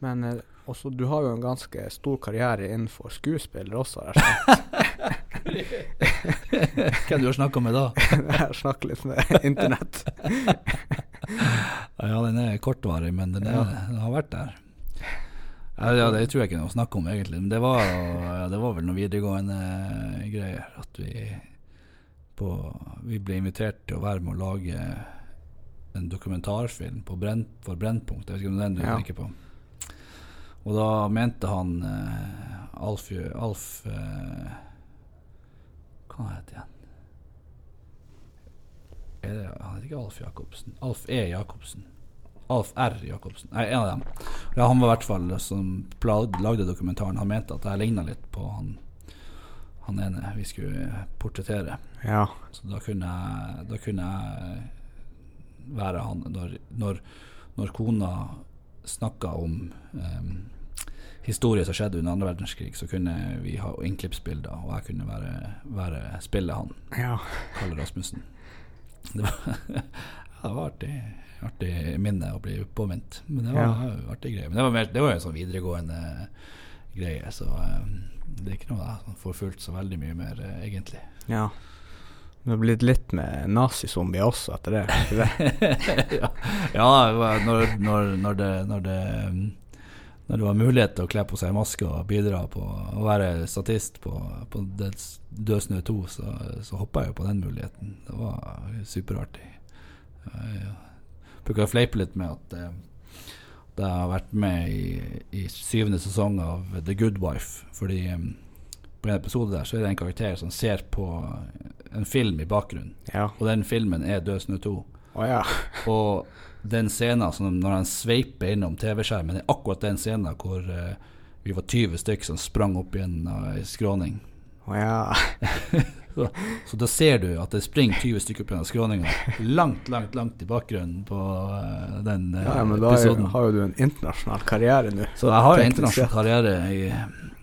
Men eh, også, du har jo en ganske stor karriere innenfor skuespiller også, har jeg skjønt. Hvem du har snakka med da? Jeg har snakket litt med internett. Ja, den er kortvarig, men den, er, den har vært der. Ja, Det tror jeg ikke noe å snakke om, egentlig. Men det var, det var vel noen videregående greier. At vi, på, vi ble invitert til å være med å lage en dokumentarfilm på Brent, for Brennpunkt. Jeg vet ikke om det er den du Ja. tenker på. Og da mente han eh, Alf, Alf eh, Hva heter han? Er det, han heter ikke Alf Jacobsen. Alf E. Jacobsen. Alf R. Jacobsen. Nei, en av dem. Ja, han var i hvert fall som lagde dokumentaren. Han mente at jeg ligna litt på han, han ene vi skulle portrettere. Ja. Så da kunne jeg, da kunne jeg være han når, når, når kona snakka om um, historier som skjedde under andre verdenskrig, så kunne vi ha innklippsbilder, og jeg kunne være, være spille han, Ja. Kalle Rasmussen. Det var, ja, det var artig, artig minne å bli påminnet. Men det var Ja. artig greie. Men det var, mer, det var en sånn videregående greie, så um, det er ikke noe jeg får fulgt så veldig mye mer, eh, egentlig. ja. Du har blitt litt med nazizombier også etter det? Det? ja, ja når, når, når, det, når, det, um, når det var mulighet til å kle på seg maske og bidra på å være statist på, på Dødsnø Død snø 2, så, så hoppa jeg jo på den muligheten. Det var superartig. Jeg bruker å fleipe litt med at eh, jeg har vært med i, i syvende sesong av The Good Wife, fordi eh, på en episode der så er det en karakter som ser på en film i bakgrunnen. Ja. Og den filmen er Død snø 2. Å ja. Og den scenen som når han sveiper innom TV-skjermen, er akkurat den scenen hvor uh, vi var 20 stykker som sprang opp igjen I ei skråning. Oh, ja. Så, så da ser du at det springer 20 stykker opp av skråninga, langt, langt, langt i bakgrunnen på uh, den uh, ja, men da episoden. har jo du en internasjonal karriere nå. Så jeg har jo en internasjonal karriere i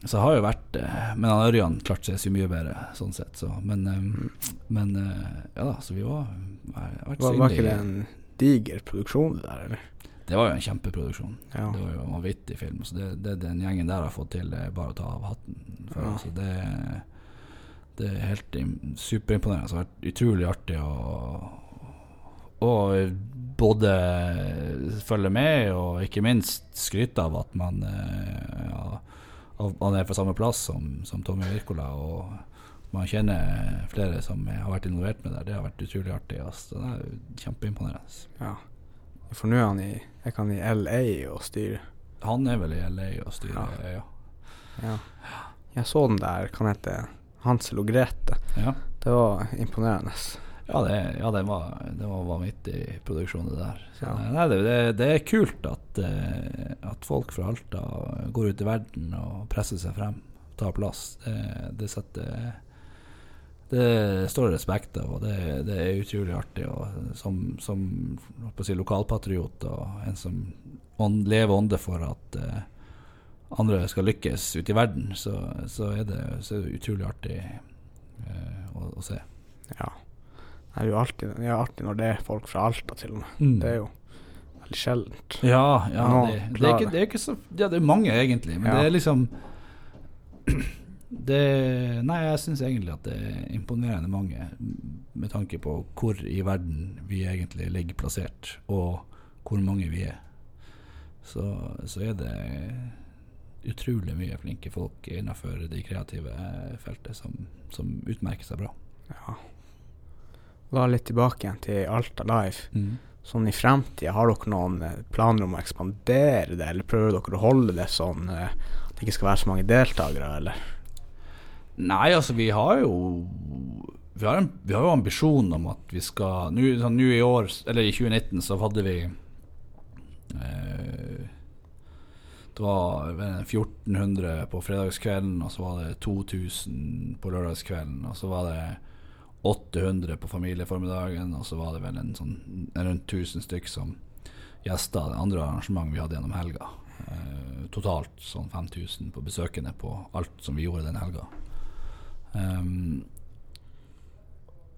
Så jeg har jo vært eh, Men han Ørjan klarte seg så mye bedre, sånn sett. Så. Men, eh, men eh, ja da, så vi var var, Var, var ikke det en diger produksjon det der, eller? Det var jo en kjempeproduksjon. Ja. Det var jo en vanvittig film. Så det, det den gjengen der har fått til, er bare å ta av hatten for. Ja. Så det, det er helt superimponerende. superimponerende. Det har vært utrolig artig å, og både følge med og ikke minst skryte av at man ja, av- man er fra samme plass som, som Tommy Wirkola. Og man kjenner flere som har vært involvert med det. Det har vært utrolig artig. Altså. Det er kjempeimponerende. ja. For nå er han i, er han i LA og styrer. Han er vel i LA og styrer, ja. Ja. Jeg så den der, kan hete Hansel og Grete. ja. Det var imponerende. Ja, det, ja, det var, det var vanvittig produksjon, det der. Ja. nei, det, det, det er kult at, eh, at folk fra Alta går ut i verden og presser seg frem, tar plass. Det, det setter Det står respekt av, og det, det er utrolig artig. Og som som si, lokalpatriot og en som ånd, lever ånde for at uh, andre skal lykkes ute i verden, så, så, er, det, så er det utrolig artig uh, å, å se. Ja. Det er jo alltid, det er alltid når det er folk fra Alta, til og med. Mm. Det er jo veldig sjeldent. Ja, ja det, det, er ikke, det er ikke så Ja, det er mange, egentlig, men Ja. det er liksom det, Nei, jeg syns egentlig at det er imponerende mange, med tanke på hvor i verden vi egentlig ligger plassert, og hvor mange vi er. Så, så er det utrolig mye flinke folk innenfor de kreative feltet som, som utmerker seg bra. Ja. Da litt tilbake igjen til Alta Life. Mm. Sånn i fremtida, har dere noen eh, planer om å ekspandere det, eller prøver dere å holde det sånn eh, at det ikke skal være så mange deltakere, eller? Nei, altså vi har jo Vi har, en, vi har jo ambisjon om at vi skal Nå sånn, i år, eller i 2019, så hadde vi eh, Det var 1400 på fredagskvelden, og så var det 2000 på lørdagskvelden, og så var det 800 på familieformiddagen, og så var det vel en sånn rundt 1000 stykk som gjester det andre arrangementet vi hadde gjennom helga. Eh, totalt sånn 5000 på besøkende på alt som vi gjorde den helga. Um,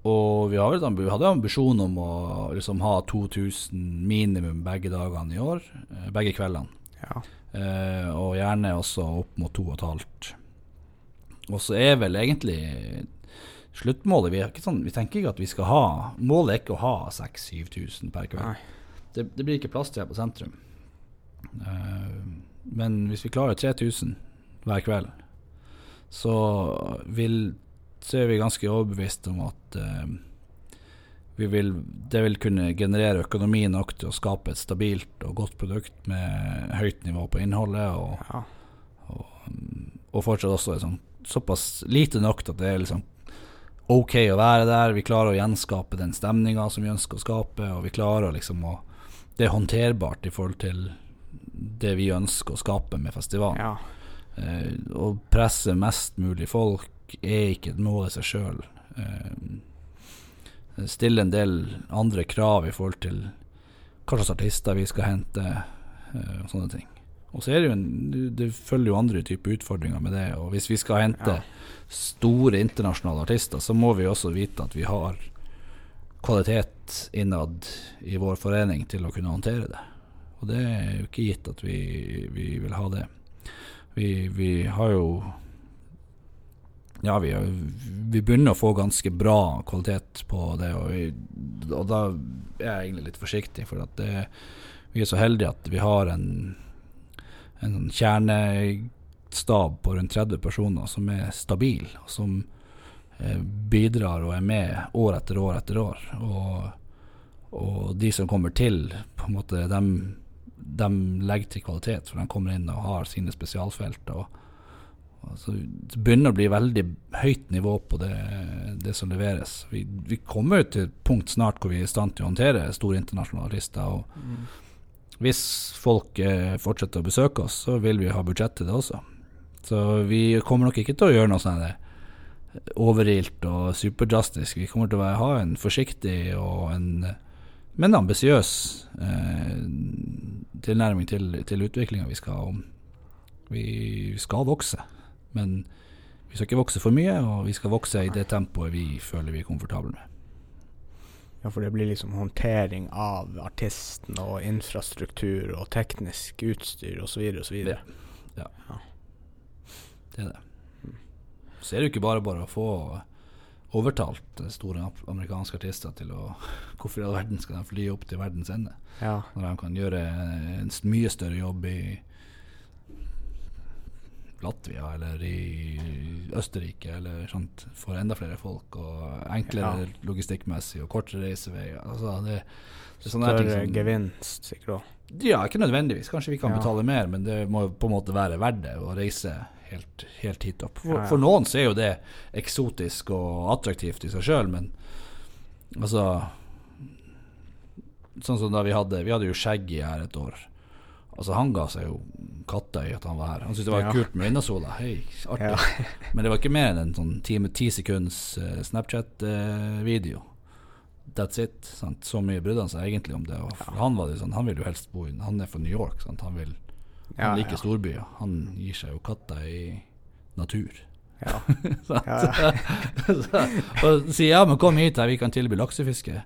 og vi, har, vi hadde ambisjon om å liksom ha 2000 minimum begge dagene i år. eh, Begge kveldene. Ja. Eh, og gjerne også opp mot to og et halvt. Og så er vel egentlig sluttmålet vi, sånn, vi tenker ikke at vi skal ha Målet er ikke å ha 6000-7000 per kveld. Det, det blir ikke plass til her på sentrum. Uh, men hvis vi klarer 3000 hver kveld, så, vil, så er vi ganske overbevist om at uh, vi vil, det vil kunne generere økonomi nok til å skape et stabilt og godt produkt med høyt nivå på innholdet, og, Ja. og fortsatt også sånn, såpass lite nok til at det er liksom ok å være der. Vi klarer å gjenskape den stemninga som vi ønsker å skape, og vi klarer liksom å Det er håndterbart i forhold til det vi ønsker å skape med festivalen. ja. Eh, å presse mest mulig folk er ikke et mål i seg sjøl. Eh, stille en del andre krav i forhold til hva slags artister vi skal hente, eh, og sånne ting. Og så er det jo en, det- følger jo andre typer utfordringer med det. Og hvis vi skal hente store internasjonale artister, så må vi også vite at vi har kvalitet innad i vår forening til å kunne håndtere det. Og det er jo ikke gitt at vi, vi vil ha det. Vi, vi har jo Ja, vi, vi begynner å få ganske bra kvalitet på det, og, vi, og da er jeg egentlig litt forsiktig, for at det, vi er så heldige at vi har en, en sånn kjernestab på rundt 30 personer som er stabil, og som eh, bidrar og er med år etter år etter år. Og, og de som kommer til, på en måte, de, de, legger til kvalitet, for de kommer inn og har sine spesialfelt. og Altså, det begynner å bli veldig høyt nivå på det, det som leveres. Vi, vi kommer til et punkt snart hvor vi er i stand til å håndtere store internasjonale artister. Og hvis folk eh, fortsetter å besøke oss, så vil vi ha budsjett til det også. Så vi kommer nok ikke til å gjøre noe sånn der overilt og superdrastisk. Vi kommer til å ha en forsiktig og en men ambisiøs eh, tilnærming til, til utviklinga vi skal ha. Vi skal vokse, men vi skal ikke vokse for mye, og vi skal vokse i det tempoet vi føler vi er komfortable med. Ja, for det blir liksom håndtering av artisten og infrastruktur og teknisk utstyr osv. osv. Det er det. Så er det jo ikke bare bare å få overtalt store amerikanske artister til å Hvorfor i all verden skal de fly opp til verdens ende? Ja. Når de kan gjøre en mye større jobb i Latvia eller i Østerrike eller sånt for enda flere folk, og enklere Ja. logistikkmessig og kortere reiseveier. Altså det, det er sånne Større som- gevinst, sikkert òg. Ja, ikke nødvendigvis. Kanskje vi kan Ja. betale mer, men det må på en måte være verdt det å reise helt, helt hit opp. For, ja. for noen så er jo det eksotisk og attraktivt i seg sjøl, men altså Sånn som da vi hadde Vi hadde jo Shaggy her et år. Altså Han ga seg jo katta i at han var her. Han syntes det var Ja. kult med Vinnasola. Hei, artig. Ja. Men det var ikke mer enn en sånn ti, ti sekunds uh, Snapchat-video. That's it. Sant? Så mye brydde han seg egentlig om det. For Han var det sånn, han vil jo helst bo i Han er fra New York. Sant? Han, vil, Ja, han liker ja. storbyer. Han gir seg jo katta i natur. Ja. Ja, ja. Så- og sier ja, men kom hit her, vi kan tilby laksefiske.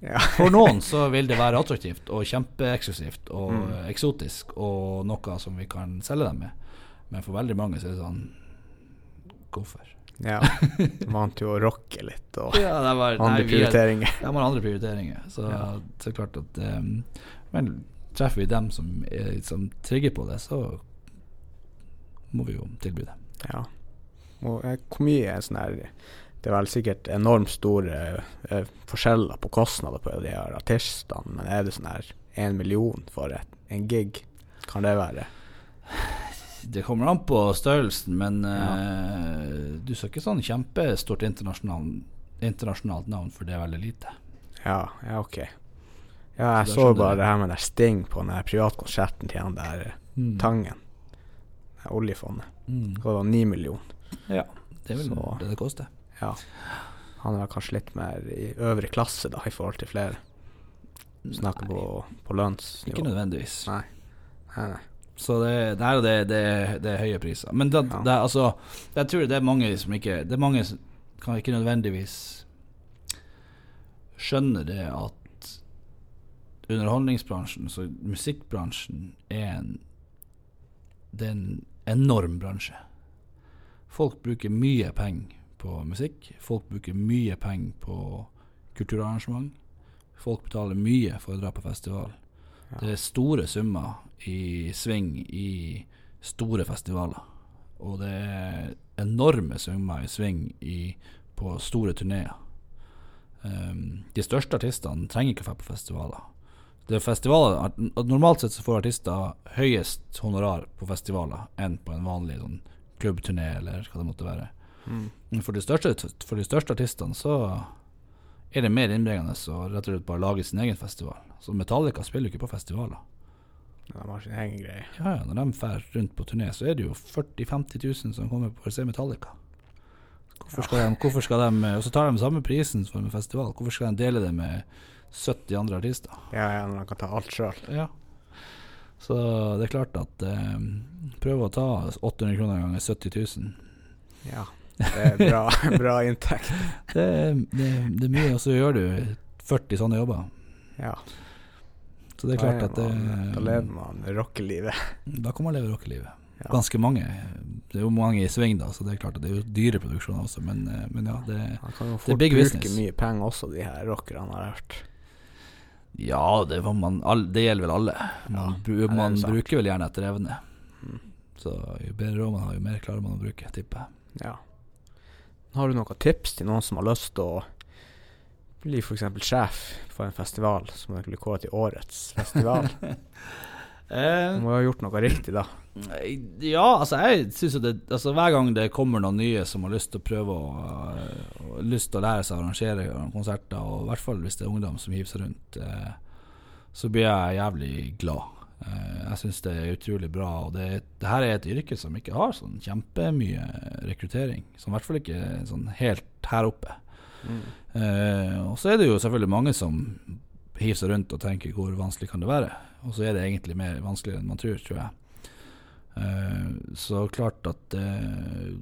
Ja. For noen så vil det være attraktivt og kjempeeksklusivt og Mm. eksotisk og noe som vi kan selge dem med. Men for veldig mange så er det sånn Hvorfor? ja. Vant jo å rocke litt og Ja, det var, andre er- prioriteringer. De har andre prioriteringer. Så, Ja. så klart at um, Men treffer vi dem som, er, som trigger på det, så må vi jo tilby det. Ja. Og eh, hvor mye er sånn her Det er vel sikkert enormt store eh, forskjeller på kostnader på de her artistene, men er det sånn her én million for et, en gig? Kan det være? Det kommer an på størrelsen, men Ja. uh, du skal ikke sånn kjempestort internasjonalt, internasjonalt navn, for det er veldig lite. Ja, ja, ok. Ja, jeg Så så bare det her med der Sting på den privatkonserten til han der mm. Tangen. Det oljefondet. Mm. Det var ni millioner. Ja, det er vel Så- det det koster. Ja. Han er kanskje litt mer i øvre klasse da, i forhold til flere. Snakker på, på Ikke nødvendigvis. Nei. Nei, nei. Så det, det, er jo det, det, det er høye priser. Men det, Ja. det, altså, jeg tror det er mange som ikke Det er mange som kan ikke nødvendigvis skjønne det at underholdningsbransjen, så musikkbransjen, er en Det er en enorm bransje. Folk bruker mye penger på musikk. Folk bruker mye penger på kulturarrangement. Folk betaler mye for å dra på festival. Ja. Det er store summer i sving i store festivaler. Og det er enorme summer i sving i, på store turneer. Um, de største artistene trenger ikke å dra på festivaler. Det er festivaler Normalt sett så får artister høyest honorar på festivaler enn på en vanlig sånn klubbturné eller hva det måtte være. Mm. Men for de største, for de største artistene så er det mer innbringende å rett og slett bare lage sin egen festival. Så Metallica spiller jo ikke på festivaler. De har sin egen greie. Ja, ja, Når de drar rundt på turné, så er det jo 40 000-50 000 som kommer for å se Metallica. Hvorfor skal, de, hvorfor skal de Og så tar de samme prisen for en festival. Hvorfor skal de dele det med 70 andre artister? Ja, ja, når de kan ta alt sjøl. Ja. Så det er klart at eh, Prøv å ta 800 kroner ganger 70 000. Ja. Det er bra, bra inntekt. Det, er- det, det er mye, og så gjør du 40 sånne jobber. Ja. Så det er klart at det, Da lever man rockelivet. Da kan man leve rockelivet. Ja. Ganske mange. Det er jo mange i sving, da, så det er klart at det er jo dyre produksjoner også, men, eh, men ja, det Man kan jo Det er fort big bruke mye penger også, de her rockerne har jeg hørt. Ja, det, var man, all, det gjelder vel alle. Man, Ja, er man bruker vel gjerne etter evne. Mm. Så jo bedre råd man har, jo mer klarer man å bruke, tipper jeg. Ja. Har du noen tips til noen som har lyst til å bli f.eks. sjef for en festival som blir kåret til årets festival? Eh, Du må jo ha gjort noe riktig, da. Ja, altså jeg synes jo det altså Hver gang det kommer noen nye som har lyst til å prøve å, og lyst til å lære seg å arrangere konserter, og i hvert fall hvis det er ungdom som hiver seg rundt, eh, så blir jeg jævlig glad. Eh, jeg syns det er utrolig bra. Og det, det her er et yrke som ikke har sånn kjempemye rekruttering. Som i hvert fall ikke sånn helt her oppe. Eh, og så er det jo selvfølgelig mange som hiver seg rundt og tenker hvor vanskelig kan det være. Og så er det egentlig mer vanskeligere enn man tror, tror jeg. Eh, så klart at eh,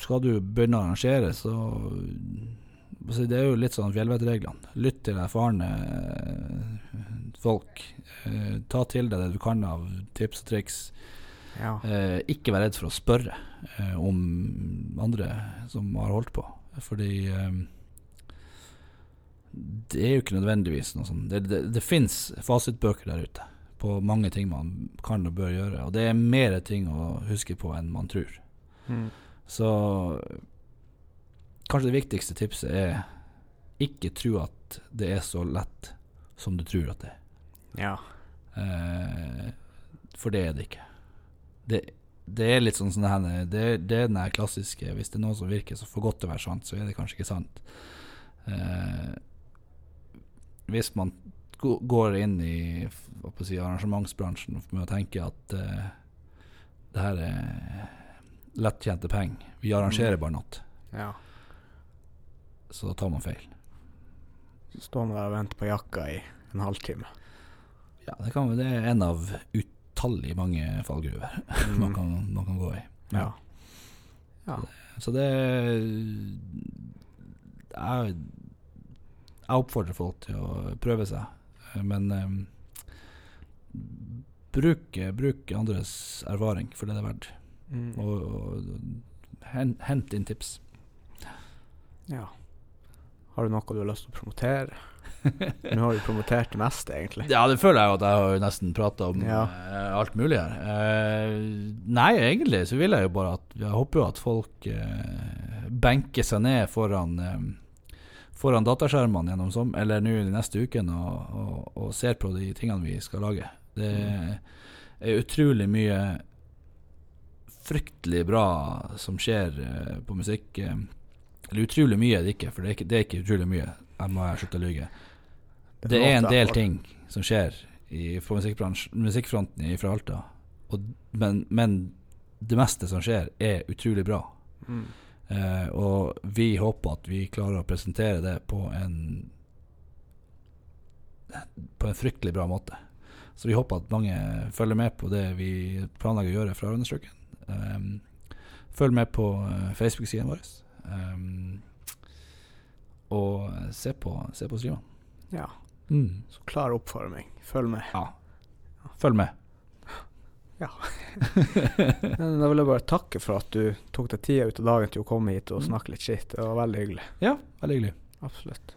skal du begynne å arrangere, så Det er jo litt sånn fjellvettreglene. Lytt til erfarne folk. Eh, ta til deg det du kan av tips og triks. Ja. Eh, ikke vær redd for å spørre eh, om andre som har holdt på. Fordi eh, det er jo ikke nødvendigvis noe sånt. Det, det, det fins fasitbøker der ute på mange ting man kan og bør gjøre. Og det er mer ting å huske på enn man tror. Mm. Så kanskje det viktigste tipset er ikke tro at det er så lett som du tror at det er. Ja. Eh, for det er det ikke. Det, det er litt sånn sånn her det, det er den her klassiske Hvis det er noe som virker så for godt til å være sant, så er det kanskje ikke sant. Eh, hvis man går inn i si, arrangementsbransjen med å tenke at eh, det her er lettjente penger, vi arrangerer bare natt, ja. så tar man feil. Så står man der og venter på jakka i en halvtime. Ja, det, kan, det er en av utallige mange fallgruver man, kan, man kan gå i. Ja. ja. Så det jeg, jeg oppfordrer folk til å prøve seg, men um, bruk, bruk andres erfaring for det det er verdt. Mm. Og, og hent, hent inn tips. ja. Har du noe du har lyst til å promotere? Nå har vi promotert det meste, egentlig. Ja, det føler jeg jo at jeg har nesten prata om Ja. uh, alt mulig her. Uh, nei, egentlig så vil jeg jo bare at Jeg håper jo at folk uh, benker seg ned foran Foran dataskjermene gjennom som, eller nå neste ukene og, og, og ser på de tingene vi skal lage. Det er utrolig mye fryktelig bra som skjer på musikk. eh, eller utrolig mye er det ikke, for det er ikke, det er ikke utrolig mye. Jeg må slutte å lyge. Det er en del ting som skjer i, på musikkfronten fra Alta, og, men, men det meste som skjer, er utrolig bra. Mm. Eh, og vi håper at vi klarer å presentere det på en På en fryktelig bra måte. Så vi håper at mange følger med på det vi planlegger å gjøre fra Rønnestrøken. Um, følg med på uh, Facebook-siden vår. Um, og se på, se på streamen. Ja. Mm. Så klar oppforming. Følg med. Ja. Følg med. Ja. Da vil jeg bare takke for at du tok deg tida ut av dagen til å komme hit og Mm. snakke litt skitt. Det var veldig hyggelig. Ja, veldig hyggelig. Absolutt.